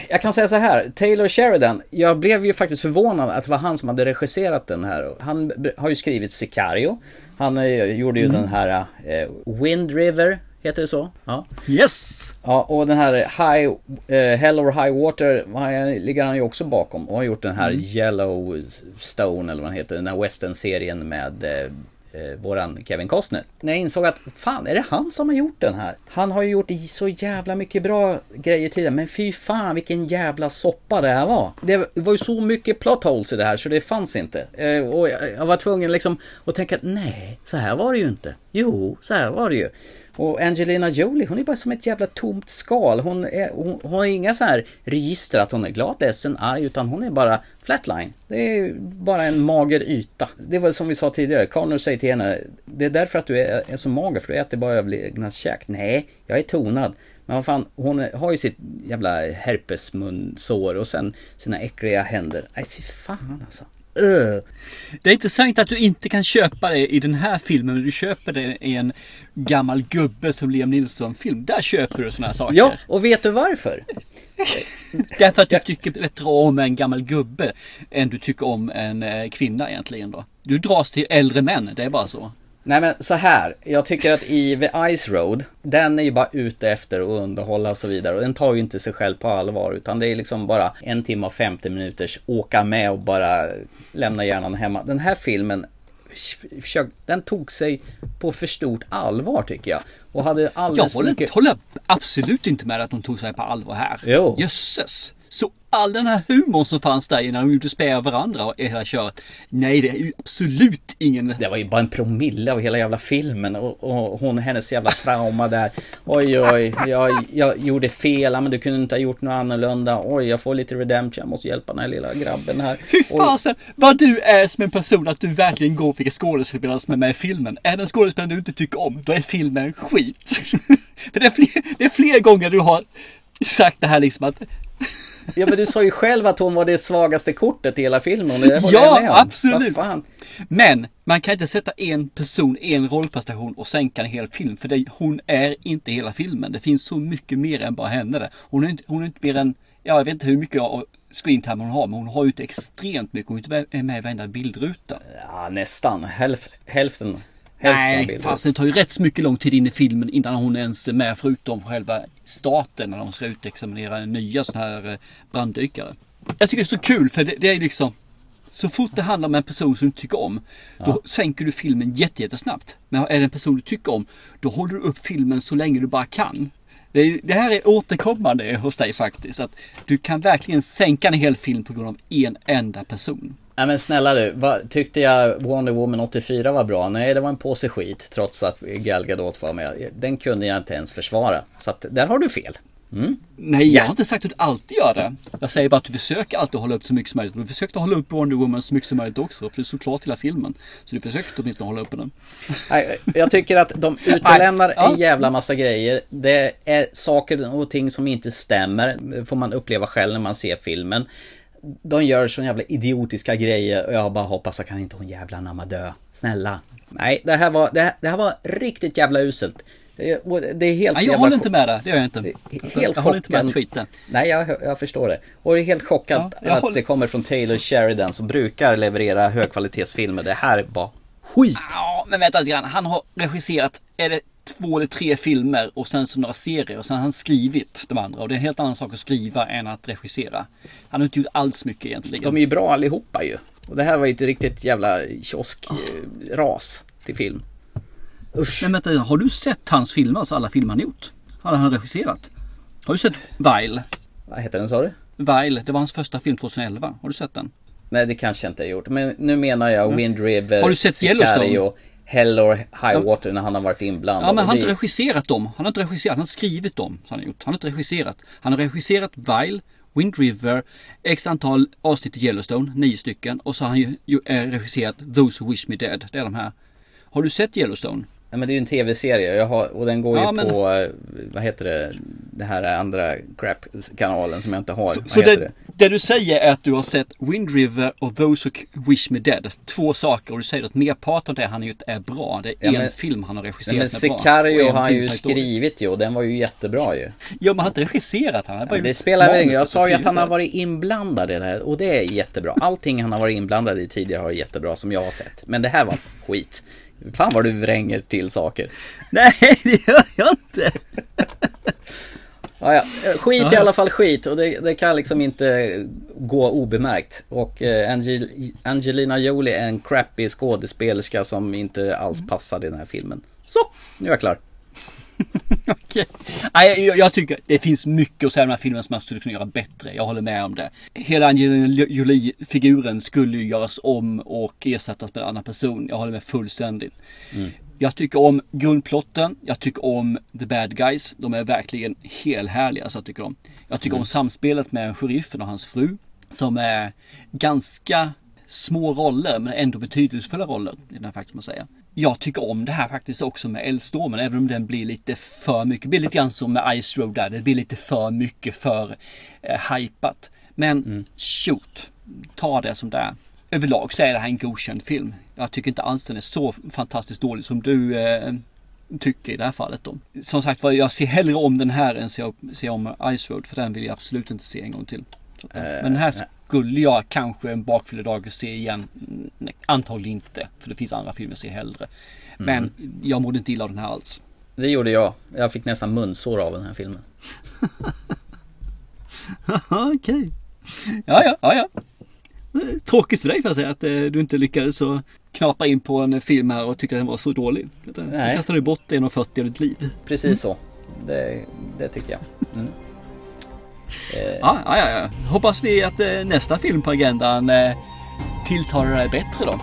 Jag kan säga så här, Taylor Sheridan, jag blev ju faktiskt förvånad att det var han som hade regisserat den här. Han har ju skrivit Sicario. Han eh, gjorde ju Mm. den här eh, Wind River, heter det så? Ja. Yes! Ja, och den här High, eh, Hell or High Water ligger han ju också bakom. Och har gjort den här Mm. Yellowstone, eller vad den heter, den här western-serien med eh, eh, våran Kevin Costner. När jag insåg att fan, är det han som har gjort den här? Han har ju gjort så jävla mycket bra grejer tidigare, men fy fan vilken jävla soppa det här var. Det var ju så mycket plot holes i det här så det fanns inte. Eh, och jag, jag var tvungen liksom att tänka, nej, så här var det ju inte. Jo, så här var det ju. Och Angelina Jolie, hon är bara som ett jävla tomt skal. Hon, är, hon, hon har inga så här register att hon är glad, ledsen, arg, utan hon är bara flatline. Det är bara en mager yta. Det var som vi sa tidigare, Connor säger till henne, det är därför att du är, är så mager, för du äter bara överlevnadskäk. Nej, jag är tonad. Men vad fan, hon har ju sitt jävla herpesmunsår och sen sina äckliga händer. Nej fy fan alltså. Uh. Det är intressant att du inte kan köpa det i den här filmen, men du köper det i en gammal gubbe som Liam Nilsson-film. Där köper du sådana här saker. Ja, och vet du varför? Därför att du tycker bättre om en gammal gubbe än du tycker om en eh, kvinna egentligen då. Du dras till äldre män, det är bara så. Nej men så här, jag tycker att i The Ice Road, den är ju bara ute efter att underhålla och så vidare. Och den tar ju inte sig själv på allvar, utan det är liksom bara en timme och 50 minuters åka med och bara lämna hjärnan hemma. Den här filmen, den tog sig på för stort allvar tycker jag. Och hade Jag alldeles håller, mycket... håller absolut inte med att de tog sig på allvar här. Jo. Jösses. All den här humorn som fanns där när de gjorde spä av varandra och hela köret. Nej, det är ju absolut ingen... Det var ju bara en promille av hela jävla filmen och, och hon, hennes jävla trauma där. Oj, oj, jag, jag gjorde fel, men du kunde inte ha gjort något annorlunda. Oj, jag får lite redemption, jag måste hjälpa den här lilla grabben här. Fy fasen vad du är som en person att du verkligen går vilka skådespelare som är med i filmen. Är det en skådespelare du inte tycker om, då är filmen skit. För det är, fler, det är fler gånger du har sagt det här liksom att Ja men du sa ju själv att hon var det svagaste kortet i hela filmen. Det Ja, jag med om. absolut. Men man kan inte sätta en person, en rollprestation och sänka en hel film. För det, hon är inte hela filmen. Det finns så mycket mer än bara henne där. Hon är inte, hon är inte mer än, ja, jag vet inte hur mycket av screentime hon har, men hon har ju inte extremt mycket. Hon är inte med i varenda bildruta. Ja, nästan. Hälf, hälften. Nej, fast det tar ju rätt så mycket lång tid in i filmen innan hon ens är med förutom själva starten när de ska utexaminera nya sådana här eh, branddykare. Jag tycker det är så kul för det, det är liksom så fort det handlar om en person som du tycker om, då sänker du filmen jätte- jättesnabbt. Men är det en person du tycker om, då håller du upp filmen så länge du bara kan. Det, det här är återkommande hos dig faktiskt. Att du kan verkligen sänka en hel film på grund av en enda person. Nej men snälla du, vad, tyckte jag Wonder Woman 84 var bra? Nej, det var en påse skit trots att Gal Gadot var med. Den kunde jag inte ens försvara. Så att där har du fel. Mm. Nej, jag har inte sagt att du alltid gör det. Jag säger bara att du försöker alltid hålla upp så mycket som möjligt. Du försökte hålla upp Wonder Woman så mycket som möjligt också. För du såg klart hela filmen. Så du försökte åtminstone hålla uppe den. Nej, jag tycker att de utelämnar en jävla massa grejer. Det är saker och ting som inte stämmer. Det får man uppleva själv när man ser filmen. De gör så jävla idiotiska grejer och jag bara hoppas att kan inte hon jävla namma dö. Snälla. Nej, det här var, det här, det här var riktigt jävla uselt. Det är, och det är helt Nej, jag jävla håller inte med dig. Det gör jag inte. Helt jag håller inte med skiten. Nej, jag, jag förstår det. Och det är helt chockad Ja, att håller- det kommer från Taylor Sheridan som brukar leverera högkvalitetsfilmer. Det här är bara skit. Ja, men vänta lite grann. Han har regisserat, är det två eller tre filmer och sen så några serier och sen har han skrivit de andra. Och det är en helt annan sak att skriva än att regissera. Han har inte gjort alls mycket egentligen. De är ju bra allihopa ju. Och det här var ju ett riktigt jävla kioskras till film. Usch. Men vänta, har du sett hans filmer, alltså alla filmer han gjort? Har han regisserat? Har du sett Vile? Vad heter den sa du? Vile, det var hans första film 2011. Har du sett den? Nej, det kanske jag inte har gjort. Men nu menar jag Mm. Wind River, Har du sett Sicario, Yellowstone? Hell or High Water när han har varit inblandad. Ja men han har inte regisserat dem. Han har inte regisserat, han har skrivit dem. Han, har gjort. han har inte regisserat. Han har regisserat Vile, Wind River, x antal avsnitt i Yellowstone, nio stycken. Och så har han ju, ju eh, regisserat Those Who Wish Me Dead. Det är de här. Har du sett Yellowstone? Nej men det är ju en tv-serie har, och den går ju Ja, men- på, eh, vad heter det, det här andra crap-kanalen som jag inte har. Så, så heter det, det du säger är att du har sett Wind River och Those Who Wish Me Dead. Två saker och du säger att merparten av det han gjort är bra. Det är Ja, en men- film han har regisserat men som är. Sicario har han ju skrivit ju och den var ju jättebra ju. Ja men han har inte regisserat han. har bara det spelar väl ingen Jag sa ju att han har det. varit inblandad i det här och det är jättebra. Allting han har varit inblandad i tidigare har varit jättebra som jag har sett. Men det här var skit. Fan vad du vränger till saker. Nej det gör jag inte. Ja, ja. Skit Ja, i alla fall skit och det, det kan liksom inte gå obemärkt. Och eh, Angel, Angelina Jolie är en crappy skådespelerska som inte alls passar i den här filmen. Så, nu är jag klar. Okej. Nej, jag, jag tycker det finns mycket att säga om den här filmen som man skulle kunna göra bättre. Jag håller med om det. Hela Angelina Jolie-figuren skulle ju göras om och ersättas med en annan person. Jag håller med fullständigt. Jag tycker om grundplotten. Jag tycker om the bad guys. De är verkligen helhärliga så jag tycker om. Jag tycker om samspelet med sheriffen och hans fru. Som är ganska små roller men ändå betydelsefulla roller. i den här faktiskt man säga. Jag tycker om det här faktiskt också med eldstormen, även om den blir lite för mycket. Det blir lite grann som med Ice Road där, det blir lite för mycket för eh, hypat. Men mm. shoot, ta det som det är. Överlag så är det här en godkänd film. Jag tycker inte alls den är så fantastiskt dålig som du eh, tycker i det här fallet då. Som sagt var, jag ser hellre om den här än ser, ser om Ice Road för den vill jag absolut inte se en gång till. Uh, men den här skulle jag kanske en bakfylledag se igen. Nej, antagligen inte, för det finns andra filmer jag ser hellre. Men mm. jag mådde inte illa av den här alls. Det gjorde jag. Jag fick nästan munsår av den här filmen. Okej. Okay. Ja, ja, ja, ja. Tråkigt för dig får jag säga att eh, du inte lyckades så knapa in på en film här och tycka att den var så dålig. Du kastade bort 1,40 av ditt liv. Precis mm. så. Det, det, tycker jag. Mm. Ja, ja, ja. Hoppas vi att eh, nästa film på agendan eh, tilltalar dig bättre då.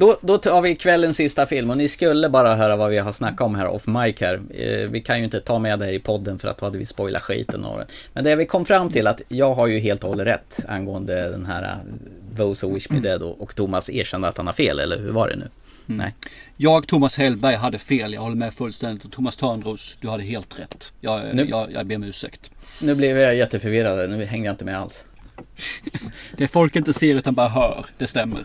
Då, då tar vi kvällens sista film och ni skulle bara höra vad vi har snackat om här off mic här. Eh, vi kan ju inte ta med det i podden för att då hade vi spoilat skiten av. Men det vi kom fram till att jag har ju helt och hållet rätt angående den här uh, Those who wish me dead och, Thomas erkände att han har fel, eller hur var det nu? Mm. Nej. Jag, Thomas Hellberg, hade fel. Jag håller med fullständigt. Och Thomas Törnros, du hade helt rätt. Jag, nu, jag, jag ber om ursäkt. Nu blev jag jätteförvirrad. Nu hänger jag inte med alls. Det folk inte ser utan bara hör, det stämmer. Eh,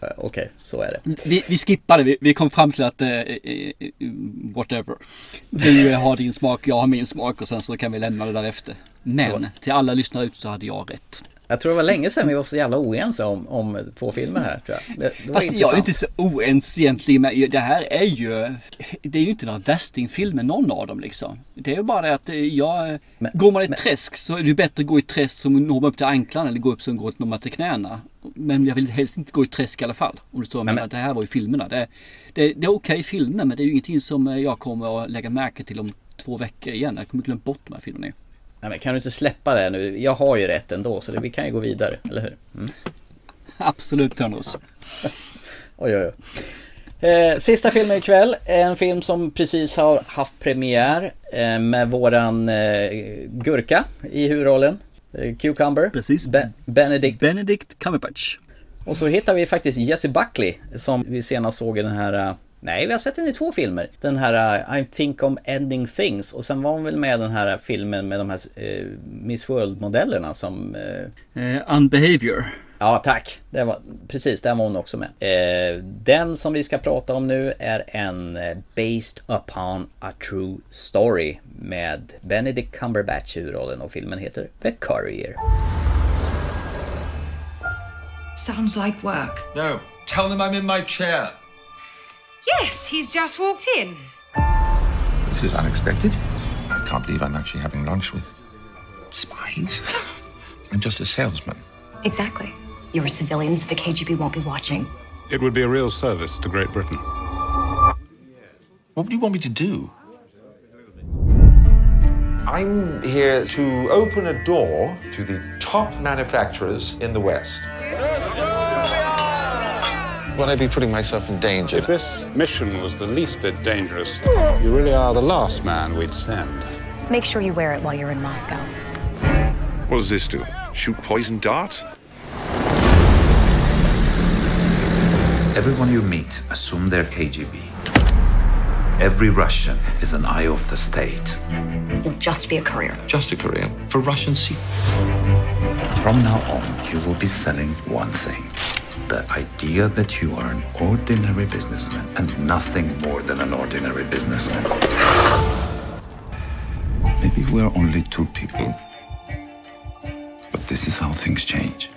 okej, okay, så är det. Vi, vi skippade, vi, vi kom fram till att, uh, whatever. Du har din smak, jag har min smak och sen så kan vi lämna det därefter. Men till alla lyssnare ut så hade jag rätt. Jag tror det var länge sedan vi var så jävla oense om, om två filmer här. Tror jag. Det, det Fast jag är inte så oense egentligen. Men det här är ju, det är ju inte några värstingfilmer någon av dem liksom. Det är ju bara det att jag, men, går man i men, träsk så är det bättre att gå i träsk som når upp till anklarna eller gå upp som går når till knäna. Men jag vill helst inte gå i träsk i alla fall. Om du tror men, men, det här var ju filmerna. Det, det, det är okej okay filmer men det är ju ingenting som jag kommer att lägga märke till om två veckor igen. Jag kommer glömma bort de här filmerna. Nej, men kan du inte släppa det nu? Jag har ju rätt ändå så det, vi kan ju gå vidare, eller hur? Mm. Absolut Törnros. oj, oj, oj. Eh, sista filmen ikväll, en film som precis har haft premiär eh, med våran eh, gurka i huvudrollen. Eh, Cucumber. Precis. Be Benedict. Benedict Cumberbatch. Och så hittar vi faktiskt Jesse Buckley som vi senast såg i den här eh, Nej, vi har sett den i två filmer. Den här uh, I think of ending things och sen var hon väl med den här filmen med de här uh, Miss World-modellerna som... Uh... Unbehavior. Ja, tack. Det var, precis, den var hon också med. den som vi ska prata om nu är en Based upon a true story med Benedict Cumberbatch i huvudrollen och filmen heter The Courier. Sounds like work. No, tell them I'm in my chair. Yes, he's just walked in. This is unexpected. I can't believe I'm actually having lunch with spies. I'm just a salesman. Exactly. You're a civilian, so the KGB won't be watching. It would be a real service to Great Britain. What do you want me to do? I'm here to open a door to the top manufacturers in the West. Will I be putting myself in danger? If this mission was the least bit dangerous, you really are the last man we'd send. Make sure you wear it while you're in Moscow. What does this do? Shoot poison darts? Everyone you meet, assume they're KGB. Every Russian is an eye of the state. You'll just be a courier. Just a courier for Russian secrets. From now on, you will be selling one thing the idea that you are an ordinary businessman and nothing more than an ordinary businessman. Maybe we're only two people, but this is how things change.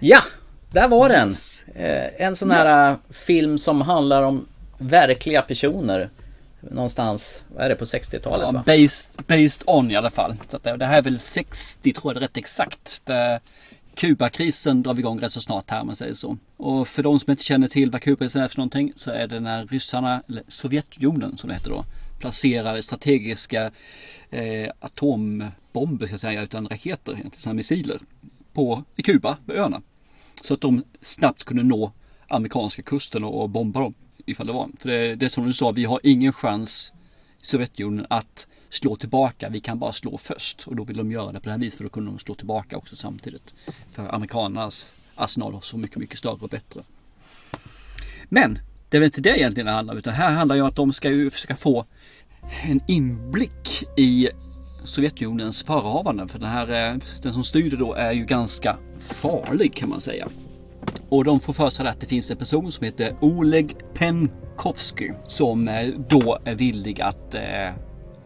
Ja, där var den. Eh, en sån här ja. Eh, film som handlar om verkliga personer någonstans, vad är det, på 60-talet Ja, va? based, based on i alla fall. Så det, det här är väl 60 tror jag det är rätt exakt. Det, Kubakrisen drar vi igång rätt så snart här om man säger så. Och för de som inte känner till vad Kubakrisen är för någonting så är det när ryssarna, eller Sovjetunionen som det heter då, placerade strategiska eh, atombomber ska jag säga, utan raketer, egentligen missiler, på, i Kuba, på öarna. Så att de snabbt kunde nå amerikanska kusten och, och bomba dem ifall det var. För det, det är som du sa, vi har ingen chans i Sovjetunionen att slå tillbaka. Vi kan bara slå först och då vill de göra det på det här viset för då kunde de slå tillbaka också samtidigt. För amerikanernas arsenal var så mycket, mycket större och bättre. Men det är väl inte det egentligen det handlar om utan här handlar det om att de ska ju försöka få en inblick i Sovjetunionens förehavanden. För den här, eh, den som styrde då är ju ganska farlig kan man säga. Och de får för sig att det finns en person som heter Oleg Penkovsky som eh, då är villig att eh,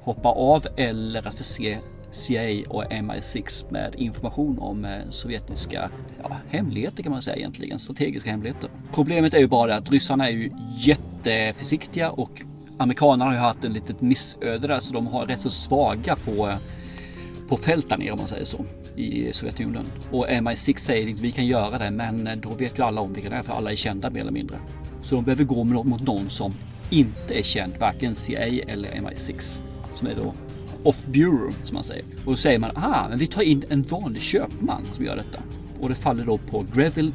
hoppa av eller att förse CIA och MI6 med information om eh, sovjetiska ja, hemligheter kan man säga egentligen, strategiska hemligheter. Problemet är ju bara att ryssarna är ju jätteförsiktiga och amerikanerna har ju haft en litet missöde där så de har rätt så svaga på, på fält där nere om man säger så i Sovjetunionen. Och MI6 säger att vi kan göra det men då vet ju alla om vilka det är för alla är kända mer eller mindre. Så de behöver gå mot någon som inte är känd, varken CIA eller MI6. Som är då off bureau som man säger. Och då säger man, ah, men vi tar in en vanlig köpman som gör detta. Och det faller då på Greville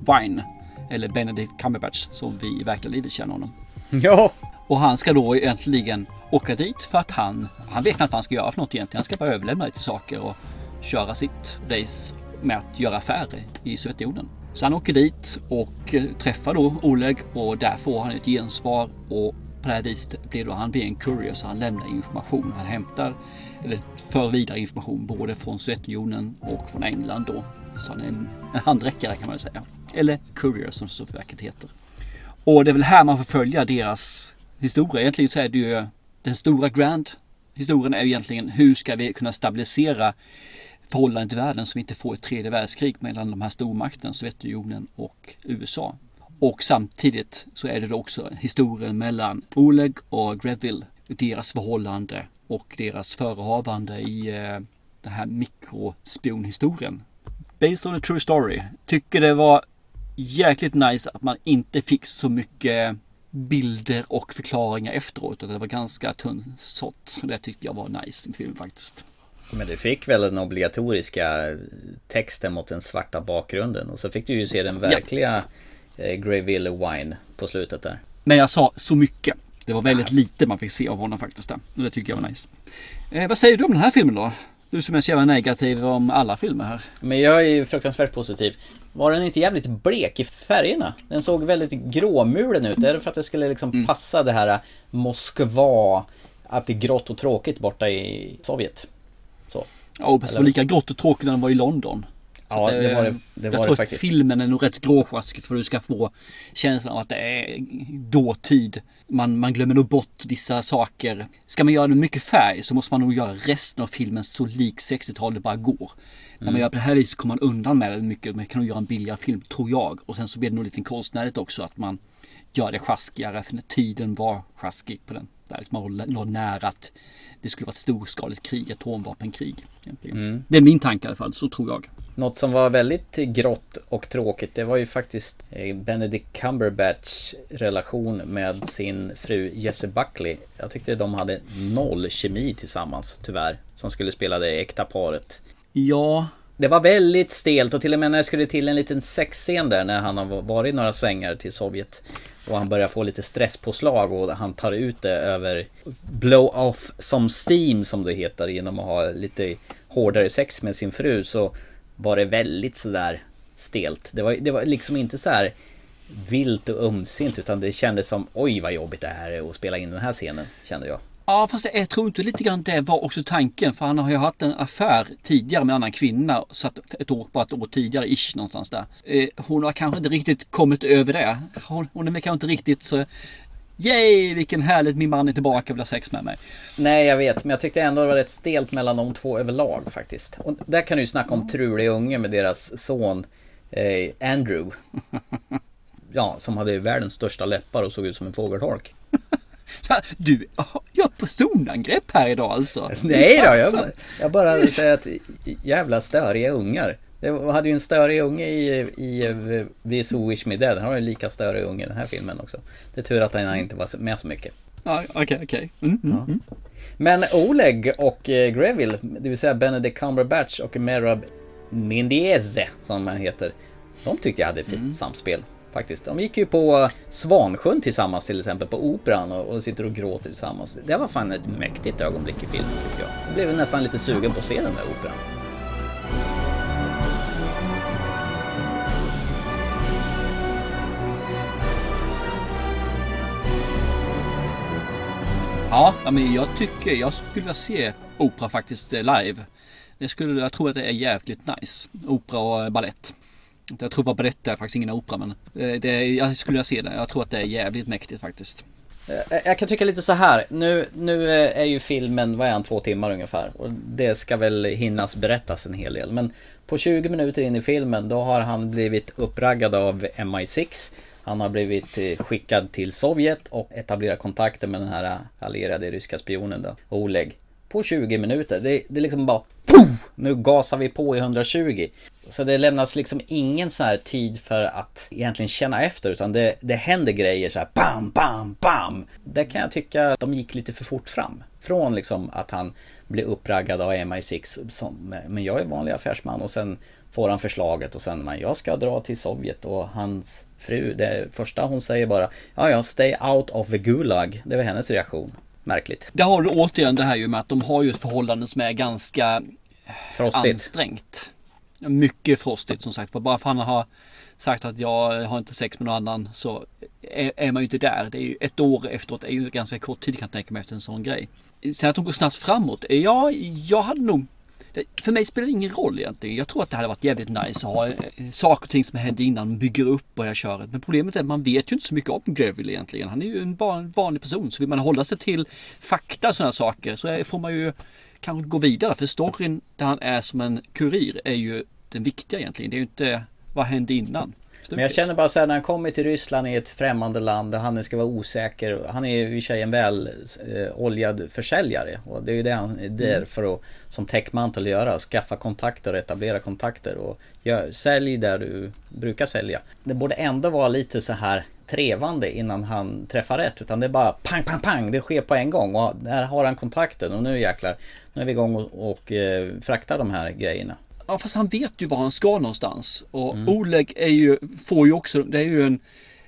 Wine. Eller Benedict Cumberbatch som vi i verkliga livet känner honom. Ja! Och han ska då egentligen åka dit för att han, han vet inte vad han ska göra för något egentligen. Han ska bara överlämna lite saker och köra sitt race med att göra affärer i Sovjetunionen. Så han åker dit och eh, träffar då Oleg och där får han ett gensvar och på det här viset blir då han blir en courier så han lämnar information. Han hämtar eller för vidare information både från Sovjetunionen och från England då. Så han är en, en handräckare kan man säga. Eller courier som så-verket heter. Och det är väl här man får följa deras historia. Egentligen så är det ju eh, den stora grand historien är ju egentligen hur ska vi kunna stabilisera förhållande till världen så vi inte får ett tredje världskrig mellan de här stormakterna, Sovjetunionen och USA. Och samtidigt så är det då också historien mellan Oleg och Greville, deras förhållande och deras förehavande i eh, den här mikrospionhistorien. Based on a true story. Tycker det var jäkligt nice att man inte fick så mycket bilder och förklaringar efteråt. Det var ganska tunnsått. Det tyckte jag var nice i filmen faktiskt. Men du fick väl den obligatoriska texten mot den svarta bakgrunden och så fick du ju se den verkliga ja. eh, Greyville Wine på slutet där. Men jag sa så mycket. Det var väldigt lite man fick se av honom faktiskt. Där. Och det tycker jag var nice. Eh, vad säger du om den här filmen då? Du som är så jävla negativ om alla filmer här. Men jag är ju fruktansvärt positiv. Var den inte jävligt blek i färgerna? Den såg väldigt gråmulen ut. Är det för att det skulle liksom mm. passa det här Moskva, att det är grått och tråkigt borta i Sovjet? Ja, det var lika grått och tråkigt när den var i London. Ja, det, det, var det, det jag var tror det faktiskt. att filmen är nog rätt gråsjaskig för att du ska få känslan av att det är dåtid. Man, man glömmer nog bort vissa saker. Ska man göra det mycket färg så måste man nog göra resten av filmen så lik 60-talet det bara går. Mm. När man gör på det här viset kommer man undan med det mycket. Man kan nog göra en billigare film, tror jag. Och sen så blir det nog lite konstnärligt också att man gör det sjaskigare för tiden var sjaskig på den. Där liksom man var nära att det skulle vara ett storskaligt krig, atomvapenkrig. Mm. Det är min tanke i alla fall, så tror jag. Något som var väldigt grått och tråkigt det var ju faktiskt eh, Benedict Cumberbatch relation med sin fru Jessie Buckley. Jag tyckte de hade noll kemi tillsammans tyvärr. Som skulle spela det äkta paret. Ja. Det var väldigt stelt och till och med när det skulle till en liten sexscen där när han har varit några svängar till Sovjet. Och han börjar få lite stresspåslag och han tar ut det över blow off som steam som det heter genom att ha lite hårdare sex med sin fru så var det väldigt sådär stelt. Det var, det var liksom inte så här vilt och ömsint utan det kändes som oj vad jobbigt det här är att spela in den här scenen kände jag. Ja fast jag tror inte lite grann det var också tanken för han har ju haft en affär tidigare med en annan kvinna så att ett år, bara ett år tidigare ish någonstans där. Eh, hon har kanske inte riktigt kommit över det. Hon, hon är kanske inte riktigt så Yay vilken härligt min man är tillbaka och vill ha sex med mig. Nej jag vet men jag tyckte ändå det var rätt stelt mellan de två överlag faktiskt. Och där kan du ju snacka om trulig unge med deras son eh, Andrew. Ja, som hade världens största läppar och såg ut som en fågelholk. Du gör personangrepp här idag alltså. Nej då, jag, jag bara säger att jävla störiga ungar. Det hade ju en störig unge i, i Vi So Wish Me Dead. Han har ju lika störig unge i den här filmen också. Det är tur att han inte var med så mycket. Ja, okej, okay, okej. Okay. Mm, mm, mm. Men Oleg och eh, Greville, det vill säga Benedict Cumberbatch och Merab Mendieze som han heter. De tyckte jag hade fint mm. samspel. Faktiskt. De gick ju på Svansjön tillsammans till exempel på Operan och, och sitter och gråter tillsammans. Det var fan ett mäktigt ögonblick i filmen tycker jag. Jag blev nästan lite sugen på att se den där operan. Ja, men jag tycker jag skulle vilja se opera faktiskt eh, live. Det skulle, jag tror att det är jävligt nice. Opera och eh, ballett. Jag tror bara på är faktiskt ingen opera men eh, det, jag skulle vilja se det. Jag tror att det är jävligt mäktigt faktiskt. Eh, eh, jag kan tycka lite så här. Nu, nu är ju filmen, vad är han, två timmar ungefär. Och det ska väl hinnas berättas en hel del. Men på 20 minuter in i filmen då har han blivit uppraggad av MI6. Han har blivit skickad till Sovjet och etablerat kontakter med den här allierade ryska spionen då, Oleg. På 20 minuter. Det, det är liksom bara Poof! Nu gasar vi på i 120. Så det lämnas liksom ingen så här tid för att egentligen känna efter utan det, det händer grejer så här bam, bam, bam. Det kan jag tycka att de gick lite för fort fram. Från liksom att han blir uppraggad av MI6 som, men jag är vanlig affärsman och sen får han förslaget och sen, men jag ska dra till Sovjet och hans fru, det första hon säger bara, ja ja, stay out of the Gulag. Det var hennes reaktion. Märkligt. Där har du återigen det här ju med att de har ju ett förhållande som är ganska Frostigt. ansträngt. Mycket frostigt som sagt. För bara för att han har sagt att jag har inte sex med någon annan så är, är man ju inte där. Det är ju ett år efteråt. Det är ju ganska kort tid kan jag tänka mig efter en sån grej. Sen att hon går snabbt framåt. Eh, ja, jag hade nog för mig spelar det ingen roll egentligen. Jag tror att det hade varit jävligt nice att ha eh, saker och ting som hände innan man bygger upp och jag kör. Men problemet är att man vet ju inte så mycket om Greville egentligen. Han är ju en vanlig person. Så vill man hålla sig till fakta och sådana saker så får man ju kanske gå vidare. För storyn där han är som en kurir är ju den viktiga egentligen. Det är ju inte vad hände innan. Men jag känner bara så här när han kommer till Ryssland i ett främmande land och han ska vara osäker. Han är ju i sig en väl eh, oljad försäljare. Och det är ju det han är där mm. för att som täckmantel göra. Skaffa kontakter och etablera kontakter. Och gör, sälj där du brukar sälja. Det borde ändå vara lite så här trevande innan han träffar rätt. Utan det är bara pang, pang, pang. Det sker på en gång. Och där har han kontakten. Och nu jäklar. Nu är vi igång och, och eh, fraktar de här grejerna. Ja fast han vet ju var han ska någonstans. Och mm. Oleg är ju, får ju också, det är ju en,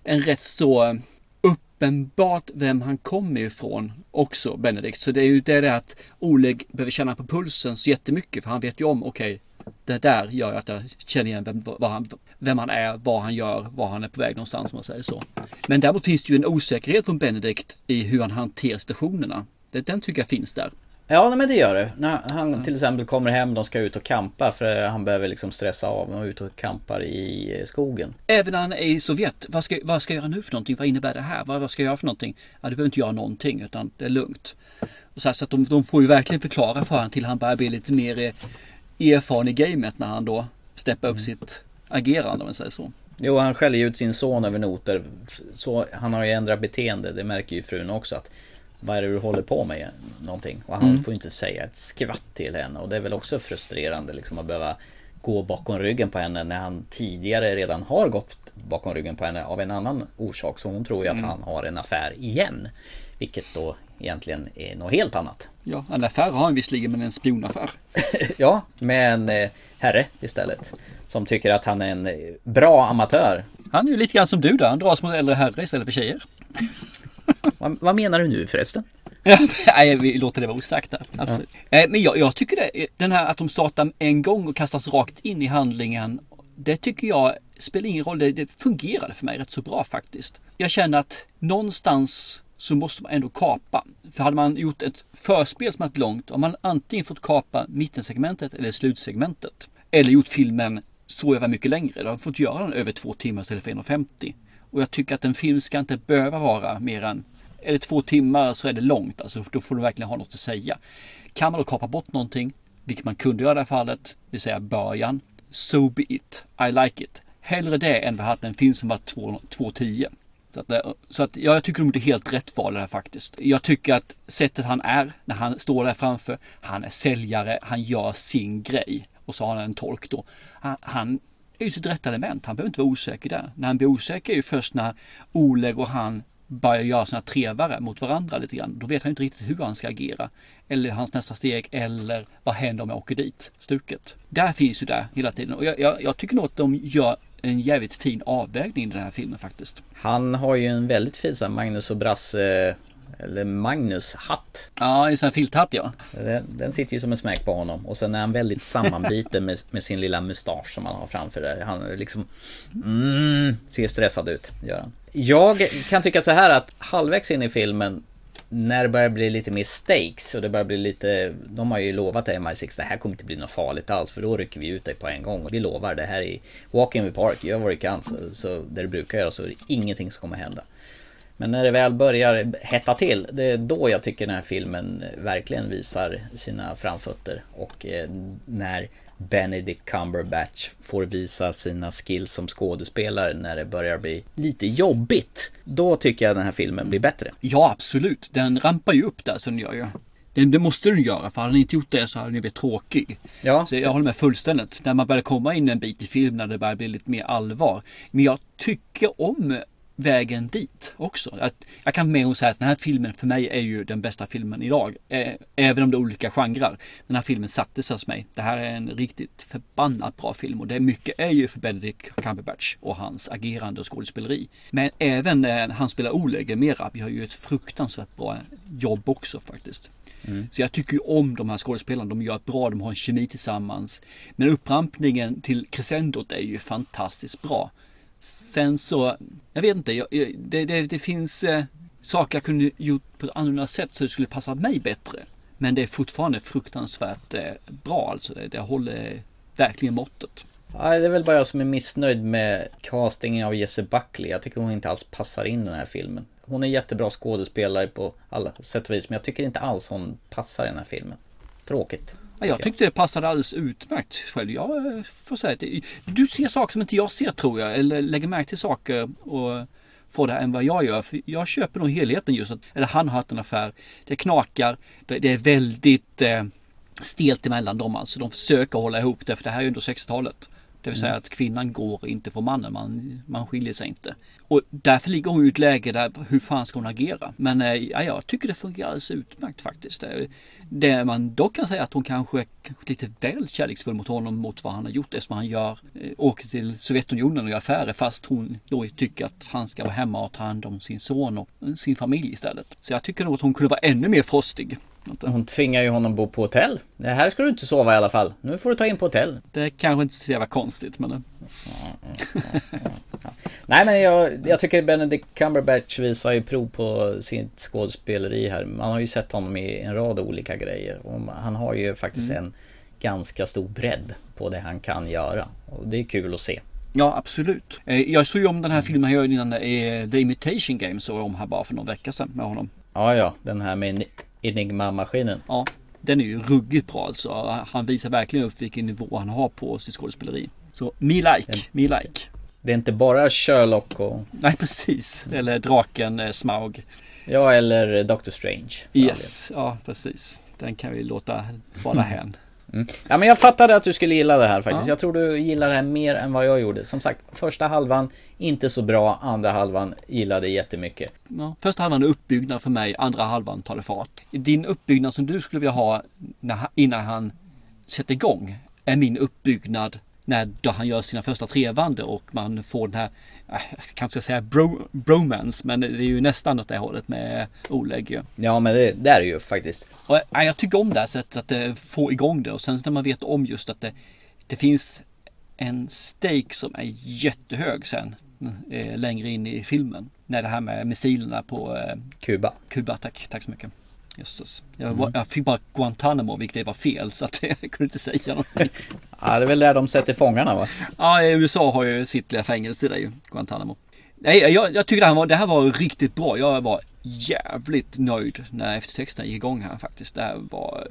en rätt så uppenbart vem han kommer ifrån också, Benedikt. Så det är ju det där att Oleg behöver känna på pulsen så jättemycket. För han vet ju om, okej, okay, det där gör att jag känner igen vem, han, vem han är, vad han gör, var han är på väg någonstans om man säger så. Men däremot finns det ju en osäkerhet från Benedikt i hur han hanterar stationerna. Den tycker jag finns där. Ja, men det gör det. När han till exempel kommer hem, de ska ut och kampa för han behöver liksom stressa av och ut och kampar i skogen. Även när han är i Sovjet. Vad ska, vad ska jag göra nu för någonting? Vad innebär det här? Vad, vad ska jag göra för någonting? Ja, du behöver inte göra någonting utan det är lugnt. Och så, här, så att de, de, får ju verkligen förklara för honom till han börjar bli lite mer eh, erfaren i gamet när han då steppar upp mm. sitt agerande om man säger så. Jo, han skäller ju ut sin son över noter. Så han har ju ändrat beteende, det märker ju frun också. att vad är det du håller på med? Någonting. Och han mm. får inte säga ett skvatt till henne. Och det är väl också frustrerande liksom att behöva gå bakom ryggen på henne när han tidigare redan har gått bakom ryggen på henne av en annan orsak. Så hon tror ju att mm. han har en affär igen. Vilket då egentligen är något helt annat. Ja, en affär har han visserligen men en spionaffär. ja, med en eh, herre istället. Som tycker att han är en eh, bra amatör. Han är ju lite grann som du där. Han dras mot äldre herrar istället för tjejer. vad, vad, menar du nu förresten? Nej, vi låter det vara osagt där. Absolut. Ja. Men jag, jag, tycker det, den här att de startar en gång och kastas rakt in i handlingen. Det tycker jag spelar ingen roll. Det, det fungerade för mig rätt så bra faktiskt. Jag känner att någonstans så måste man ändå kapa. För hade man gjort ett förspel som varit långt, har man antingen fått kapa mittensegmentet eller slutsegmentet. Eller gjort filmen så jävla mycket längre. Då har fått göra den över två timmar istället för 1.50. Och jag tycker att en film ska inte behöva vara mer än är det två timmar så är det långt. Alltså, då får du verkligen ha något att säga. Kan man då kapa bort någonting, vilket man kunde göra i det här fallet, det vill säga början. So be it. I like it. Hellre det än att ha en film som var 2.10. Så att, eh, så att ja, jag tycker de är helt rätt val här faktiskt. Jag tycker att sättet han är när han står där framför. Han är säljare, han gör sin grej. Och så har han en tolk då. Han, han är ju sitt rätta element. Han behöver inte vara osäker där. När han blir osäker är ju först när Oleg och han börjar göra sina trevare mot varandra lite grann. Då vet han inte riktigt hur han ska agera. Eller hans nästa steg eller vad händer om jag åker dit? Stuket. Där finns ju där hela tiden och jag, jag, jag tycker nog att de gör en jävligt fin avvägning i den här filmen faktiskt. Han har ju en väldigt fin sån Magnus och Brasse eller Magnus hatt. Ja, en sån här filthatt ja. Den, den, sitter ju som en smäck på honom. Och sen är han väldigt sammanbiten med, med sin lilla mustasch som han har framför där. Han liksom mm, ser stressad ut, gör han. Jag kan tycka så här att halvvägs in i filmen när det börjar bli lite mer stakes och det börjar bli lite De har ju lovat MI6 det här kommer inte bli något farligt alls för då rycker vi ut dig på en gång och vi lovar det här i Walking the Park, gör vad du kan så, så där du brukar göra så är det ingenting som kommer hända. Men när det väl börjar hetta till, det är då jag tycker den här filmen verkligen visar sina framfötter. Och eh, när Benedict Cumberbatch får visa sina skills som skådespelare när det börjar bli lite jobbigt. Då tycker jag den här filmen blir bättre. Ja, absolut. Den rampar ju upp där så den gör ju. Det, det måste den göra för hade den inte gjort det så hade den blivit tråkig. Ja, så jag håller med fullständigt. När man börjar komma in en bit i filmen när det börjar bli lite mer allvar. Men jag tycker om vägen dit också. Att jag kan med och säga att den här filmen för mig är ju den bästa filmen idag. Även om det är olika genrer. Den här filmen sattes hos mig. Det här är en riktigt förbannat bra film och det är mycket är ju för Benedict Cumberbatch och hans agerande och skådespeleri. Men även när han spelar Oleg Merab gör ju ett fruktansvärt bra jobb också faktiskt. Mm. Så jag tycker ju om de här skådespelarna. De gör ett bra, de har en kemi tillsammans. Men upprampningen till crescendot är ju fantastiskt bra. Sen så, jag vet inte, jag, det, det, det, finns eh, saker jag kunde gjort på ett annorlunda sätt så det skulle passa mig bättre. Men det är fortfarande fruktansvärt eh, bra alltså. Det, det håller verkligen måttet. Ja, det är väl bara jag som är missnöjd med castingen av Jesse Buckley. Jag tycker hon inte alls passar in i den här filmen. Hon är jättebra skådespelare på alla sätt och vis, men jag tycker inte alls hon passar i den här filmen. Tråkigt. Ja, jag tyckte det passade alldeles utmärkt själv. Jag eh, får säga att du ser saker som inte jag ser tror jag. Eller lägger märke till saker och får det än vad jag gör. För jag köper nog helheten just att, eller han har haft en affär. Det knakar, det, det är väldigt eh, stelt emellan dem alltså. De försöker hålla ihop det för det här är ju under 60-talet. Det vill säga mm. att kvinnan går inte för mannen, man, man skiljer sig inte. Och därför ligger hon i ett läge där, hur fan ska hon agera? Men eh, ja, jag tycker det fungerar alldeles utmärkt faktiskt. Det man dock kan säga att hon kanske är lite väl kärleksfull mot honom mot vad han har gjort eftersom han gör, eh, åker till Sovjetunionen och gör affärer fast hon då tycker att han ska vara hemma och ta hand om sin son och sin familj istället. Så jag tycker nog att hon kunde vara ännu mer frostig. Hon tvingar ju honom bo på hotell. Det här ska du inte sova i alla fall. Nu får du ta in på hotell. Det kanske inte så jävla konstigt men... Nej men jag, jag tycker Benedict Cumberbatch visar ju prov på sitt skådespeleri här. Man har ju sett honom i en rad olika grejer. Och han har ju faktiskt mm. en ganska stor bredd på det han kan göra. Och det är kul att se. Ja absolut. Eh, jag såg ju om den här filmen här innan The Imitation Game såg jag om här bara för några veckor sedan med honom. Ja ja, den här med Enigma-maskinen. Ja, den är ju ruggigt bra alltså. Han visar verkligen upp vilken nivå han har på sitt skådespeleri. Så me like, me like. Det är inte bara Sherlock och... Nej precis. Eller draken eh, Smaug. Ja eller Doctor Strange. Yes, ja precis. Den kan vi låta vara hän. Mm. Ja men jag fattade att du skulle gilla det här faktiskt. Ja. Jag tror du gillar det här mer än vad jag gjorde. Som sagt, första halvan inte så bra, andra halvan gillade jättemycket. Ja, första halvan är uppbyggnad för mig, andra halvan tar det fart. Din uppbyggnad som du skulle vilja ha innan han sätter igång är min uppbyggnad när då han gör sina första trevande och man får den här, äh, jag kanske ska säga bro, bromance, men det är ju nästan åt det hållet med Oleg. Ja, men det, det är det ju faktiskt. Och, äh, jag tycker om det här sättet att äh, få igång det och sen när man vet om just att det, det finns en stake som är jättehög sen längre in i filmen. När det här med missilerna på Kuba. Kuba, tack, tack så mycket. Jösses. Jag, mm. jag fick bara Guantanamo, vilket var fel, så att jag kunde inte säga någonting. ja, det är väl där de sätter fångarna va? Ja, USA har ju sitt lilla fängelse där ju, Guantanamo. Nej, jag, jag tycker det här, var, det här var riktigt bra. Jag var jävligt nöjd när eftertexterna gick igång här faktiskt. Det här var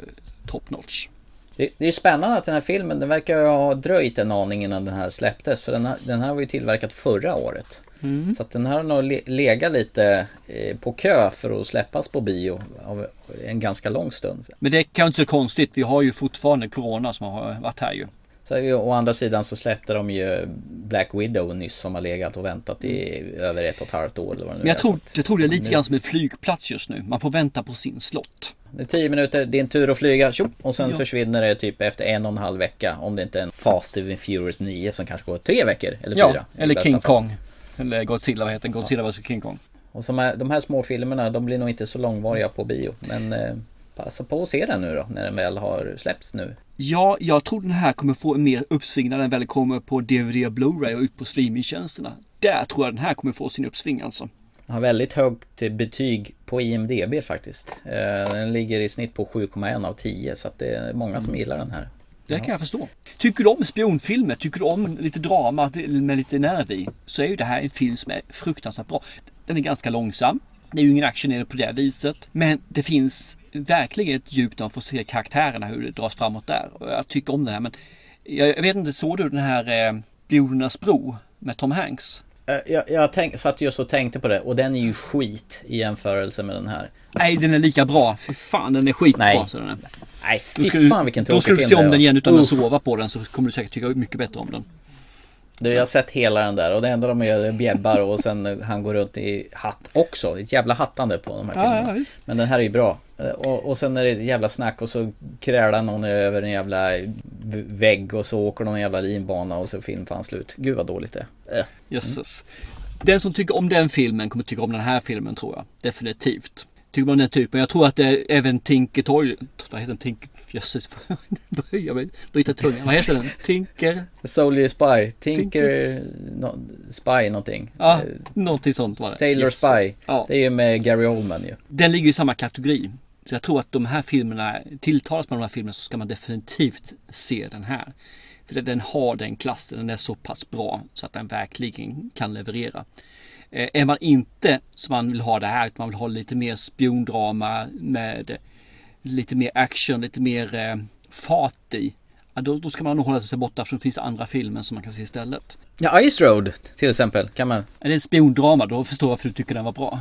top notch. Det, det är spännande att den här filmen, den verkar ha dröjt en aning innan den här släpptes. För den här, den här var ju tillverkad förra året. Mm. Så att den här har nog le- legat lite eh, på kö för att släppas på bio av en ganska lång stund. Men det är kanske inte så konstigt. Vi har ju fortfarande Corona som har varit här ju. Så å andra sidan så släppte de ju Black Widow nyss som har legat och väntat i över ett och ett halvt år. Eller vad det nu Men jag är. tror, jag tror det är lite nu- grann som en flygplats just nu. Man får vänta på sin slott. Det är tio minuter, din tur att flyga, tjo, och sen Ja. försvinner det typ efter en och en halv vecka. Om det inte är en Fast and Furious 9 som kanske går tre veckor eller Ja, fyra. i eller King fall. Kong. Eller Godzilla, vad heter den? Godzilla vs King Kong. Och som är, de här små filmerna, de blir nog inte så långvariga på bio. Men eh, passa på att se den nu då, när den väl har släppts nu. Ja, jag tror den här kommer få mer uppsving när den väl kommer på DVD och Blu-ray och ut på streamingtjänsterna. Där tror jag den här kommer få sin uppsving alltså. Den har väldigt högt betyg på IMDB faktiskt. Eh, Den ligger i snitt på 7,1 av 10 så att det är många som Mm. gillar den här. Det kan jag förstå. Tycker du om spionfilmer, tycker du om lite drama med lite nerv i, så är ju det här en film som är fruktansvärt bra. Den är ganska långsam. Det är ju ingen action i det på det viset. Men det finns verkligen ett djup där man får se karaktärerna, hur det dras framåt där. Och jag tycker om den här. Men jag, jag vet inte, såg du den här eh, Spionernas bro med Tom Hanks? Eh, Jag, jag tänk, satt just och tänkte på det och den är ju skit i jämförelse med den här. Nej, den är lika bra. Fy fan, den är skitbra. Nej. Så den är. Nej, Då fy ska, du, fan vilken då tråkig ska du se det om den igen utan Uff. att sova på den så kommer du säkert tycka mycket bättre om den. Du, jag har sett hela den där och det enda de gör är bjäbbar och sen han går runt i hatt också. Ett jävla hattande på de här filmerna. ja. Men den här är ju bra. Och, och sen är det ett jävla snack och så krälar någon över en jävla vägg och så åker någon jävla linbana och så är film fan slut. Gud vad dåligt det är. Äh. Jösses. Den som tycker om den filmen kommer tycka om den här filmen tror jag. Definitivt. Tycker man om den typen. Jag tror att det är även Tinker Toy... Vad heter den? Tinker... Jösses. Jag bryta tungan. Vad heter den? Tinker... Soldier Spy, Tinker no, Spy någonting. Ja, Eh, någonting sånt var det. Taylor Yes. Spy. Ja. Det är ju med Gary Oldman ju. Den ligger i samma kategori. Så jag tror att de här filmerna, tilltalas man de här filmerna så ska man definitivt se den här. För den har den klassen, den är så pass bra så att den verkligen kan leverera. Eh, är man inte som man vill ha det här, utan man vill ha lite mer spiondrama med lite mer action, lite mer eh, fart i. Ja, då, då ska man nog hålla sig borta för det finns andra filmer som man kan se istället. Ja, Ice Road till exempel. Kan man... Är det en spiondrama då förstår jag varför du tycker den var bra.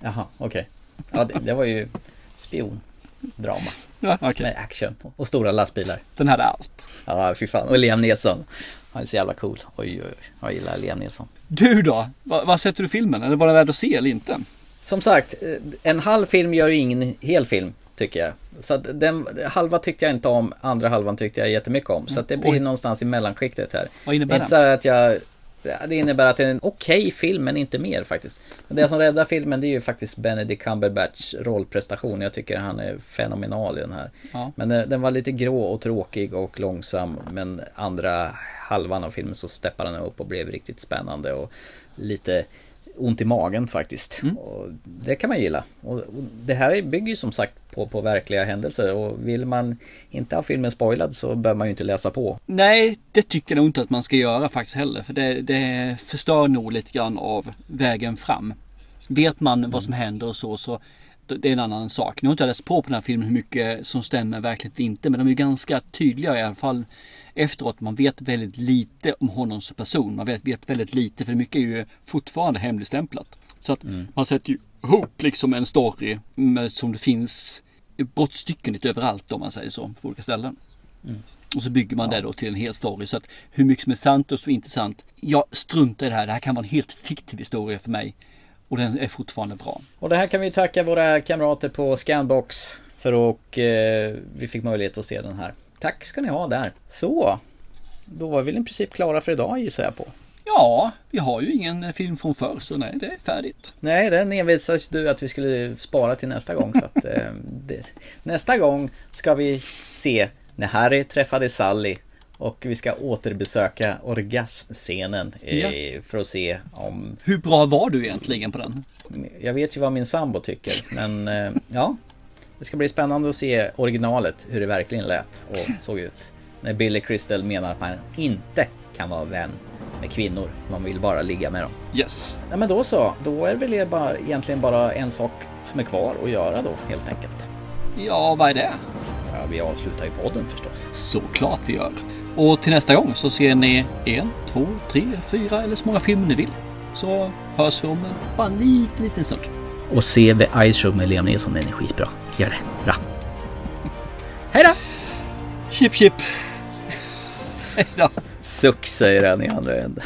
Jaha, okej. Ja, det, det var ju spiondrama. Ja, okej. Med action och stora lastbilar. Den hade allt. Ja, fy fan. Och Liam Neeson. Han är så jävla cool. Oj, oj, oj. Jag gillar Liam Neeson. Du då? Vad, sätter du filmen? Eller var den värd att se eller inte? Som sagt, eh, en halv film gör ju ingen hel film, tycker jag. Så att den halva tyckte jag inte om, andra halvan tyckte jag jättemycket om. Så att det blir Oj. någonstans i mellanskiktet här. Vad innebär det? är inte så här att jag... Det innebär att det är en okej film, men inte mer faktiskt. Men det som räddar filmen, det är ju faktiskt Benedict Cumberbatchs rollprestation. Jag tycker han är fenomenal i den här. Ja. Men eh, den var lite grå och tråkig och långsam. Men andra halvan av filmen så steppade den upp och blev riktigt spännande och lite ont i magen faktiskt. Mm. Det kan man gilla. Och det här bygger ju som sagt på, på verkliga händelser och vill man inte ha filmen spoilad så bör man ju inte läsa på. Nej, det tycker jag nog inte att man ska göra faktiskt heller. För det, det förstör nog lite grann av vägen fram. Vet man vad som händer och så, så det är en annan sak. Nu har inte jag läst på på den här filmen hur mycket som stämmer verkligen inte. Men de är ganska tydliga i alla fall efteråt. Man vet väldigt lite om honom som person. Man vet, vet väldigt lite för mycket är ju fortfarande hemligstämplat. Så att man sätter ju ihop liksom en story med, som det finns brottstycken lite överallt om man säger så. På olika ställen. Och så bygger man det då till en hel story. Så att hur mycket som är sant och så inte sant. Jag struntar i det här. Det här kan vara en helt fiktiv historia för mig. Och den är fortfarande bra. Och det här kan vi tacka våra kamrater på Scanbox för och eh, vi fick möjlighet att se den här. Tack ska ni ha där. Så, då var vi i princip klara för idag gissar jag på. Ja, vi har ju ingen film från förr så nej, det är färdigt. Nej, den envisades du att vi skulle spara till nästa gång. Så att, eh, det, nästa gång ska vi se när Harry träffade Sally och vi ska återbesöka orgasmscenen eh, för att se om... Hur bra var du egentligen på den? Jag vet ju vad min sambo tycker, men eh, ja. Det ska bli spännande att se originalet, hur det verkligen lät och såg ut. När Billy Crystal menar att man inte kan vara vän med kvinnor, man vill bara ligga med dem. Yes. Ja men då så, då är det väl bara, egentligen bara en sak som är kvar att göra då helt enkelt. Ja, vad är det? Ja, vi avslutar ju podden förstås. Såklart vi gör. Och till nästa gång så ser ni en, två, tre, fyra eller så många filmer ni vill. så hörs vi om en, bara en liten, liten stund. Och se The Ice Road med Liam Neeson, den är skitbra. Gör det. Bra. Hej då! Chip chip. Hej då. Suck säger han i andra änden.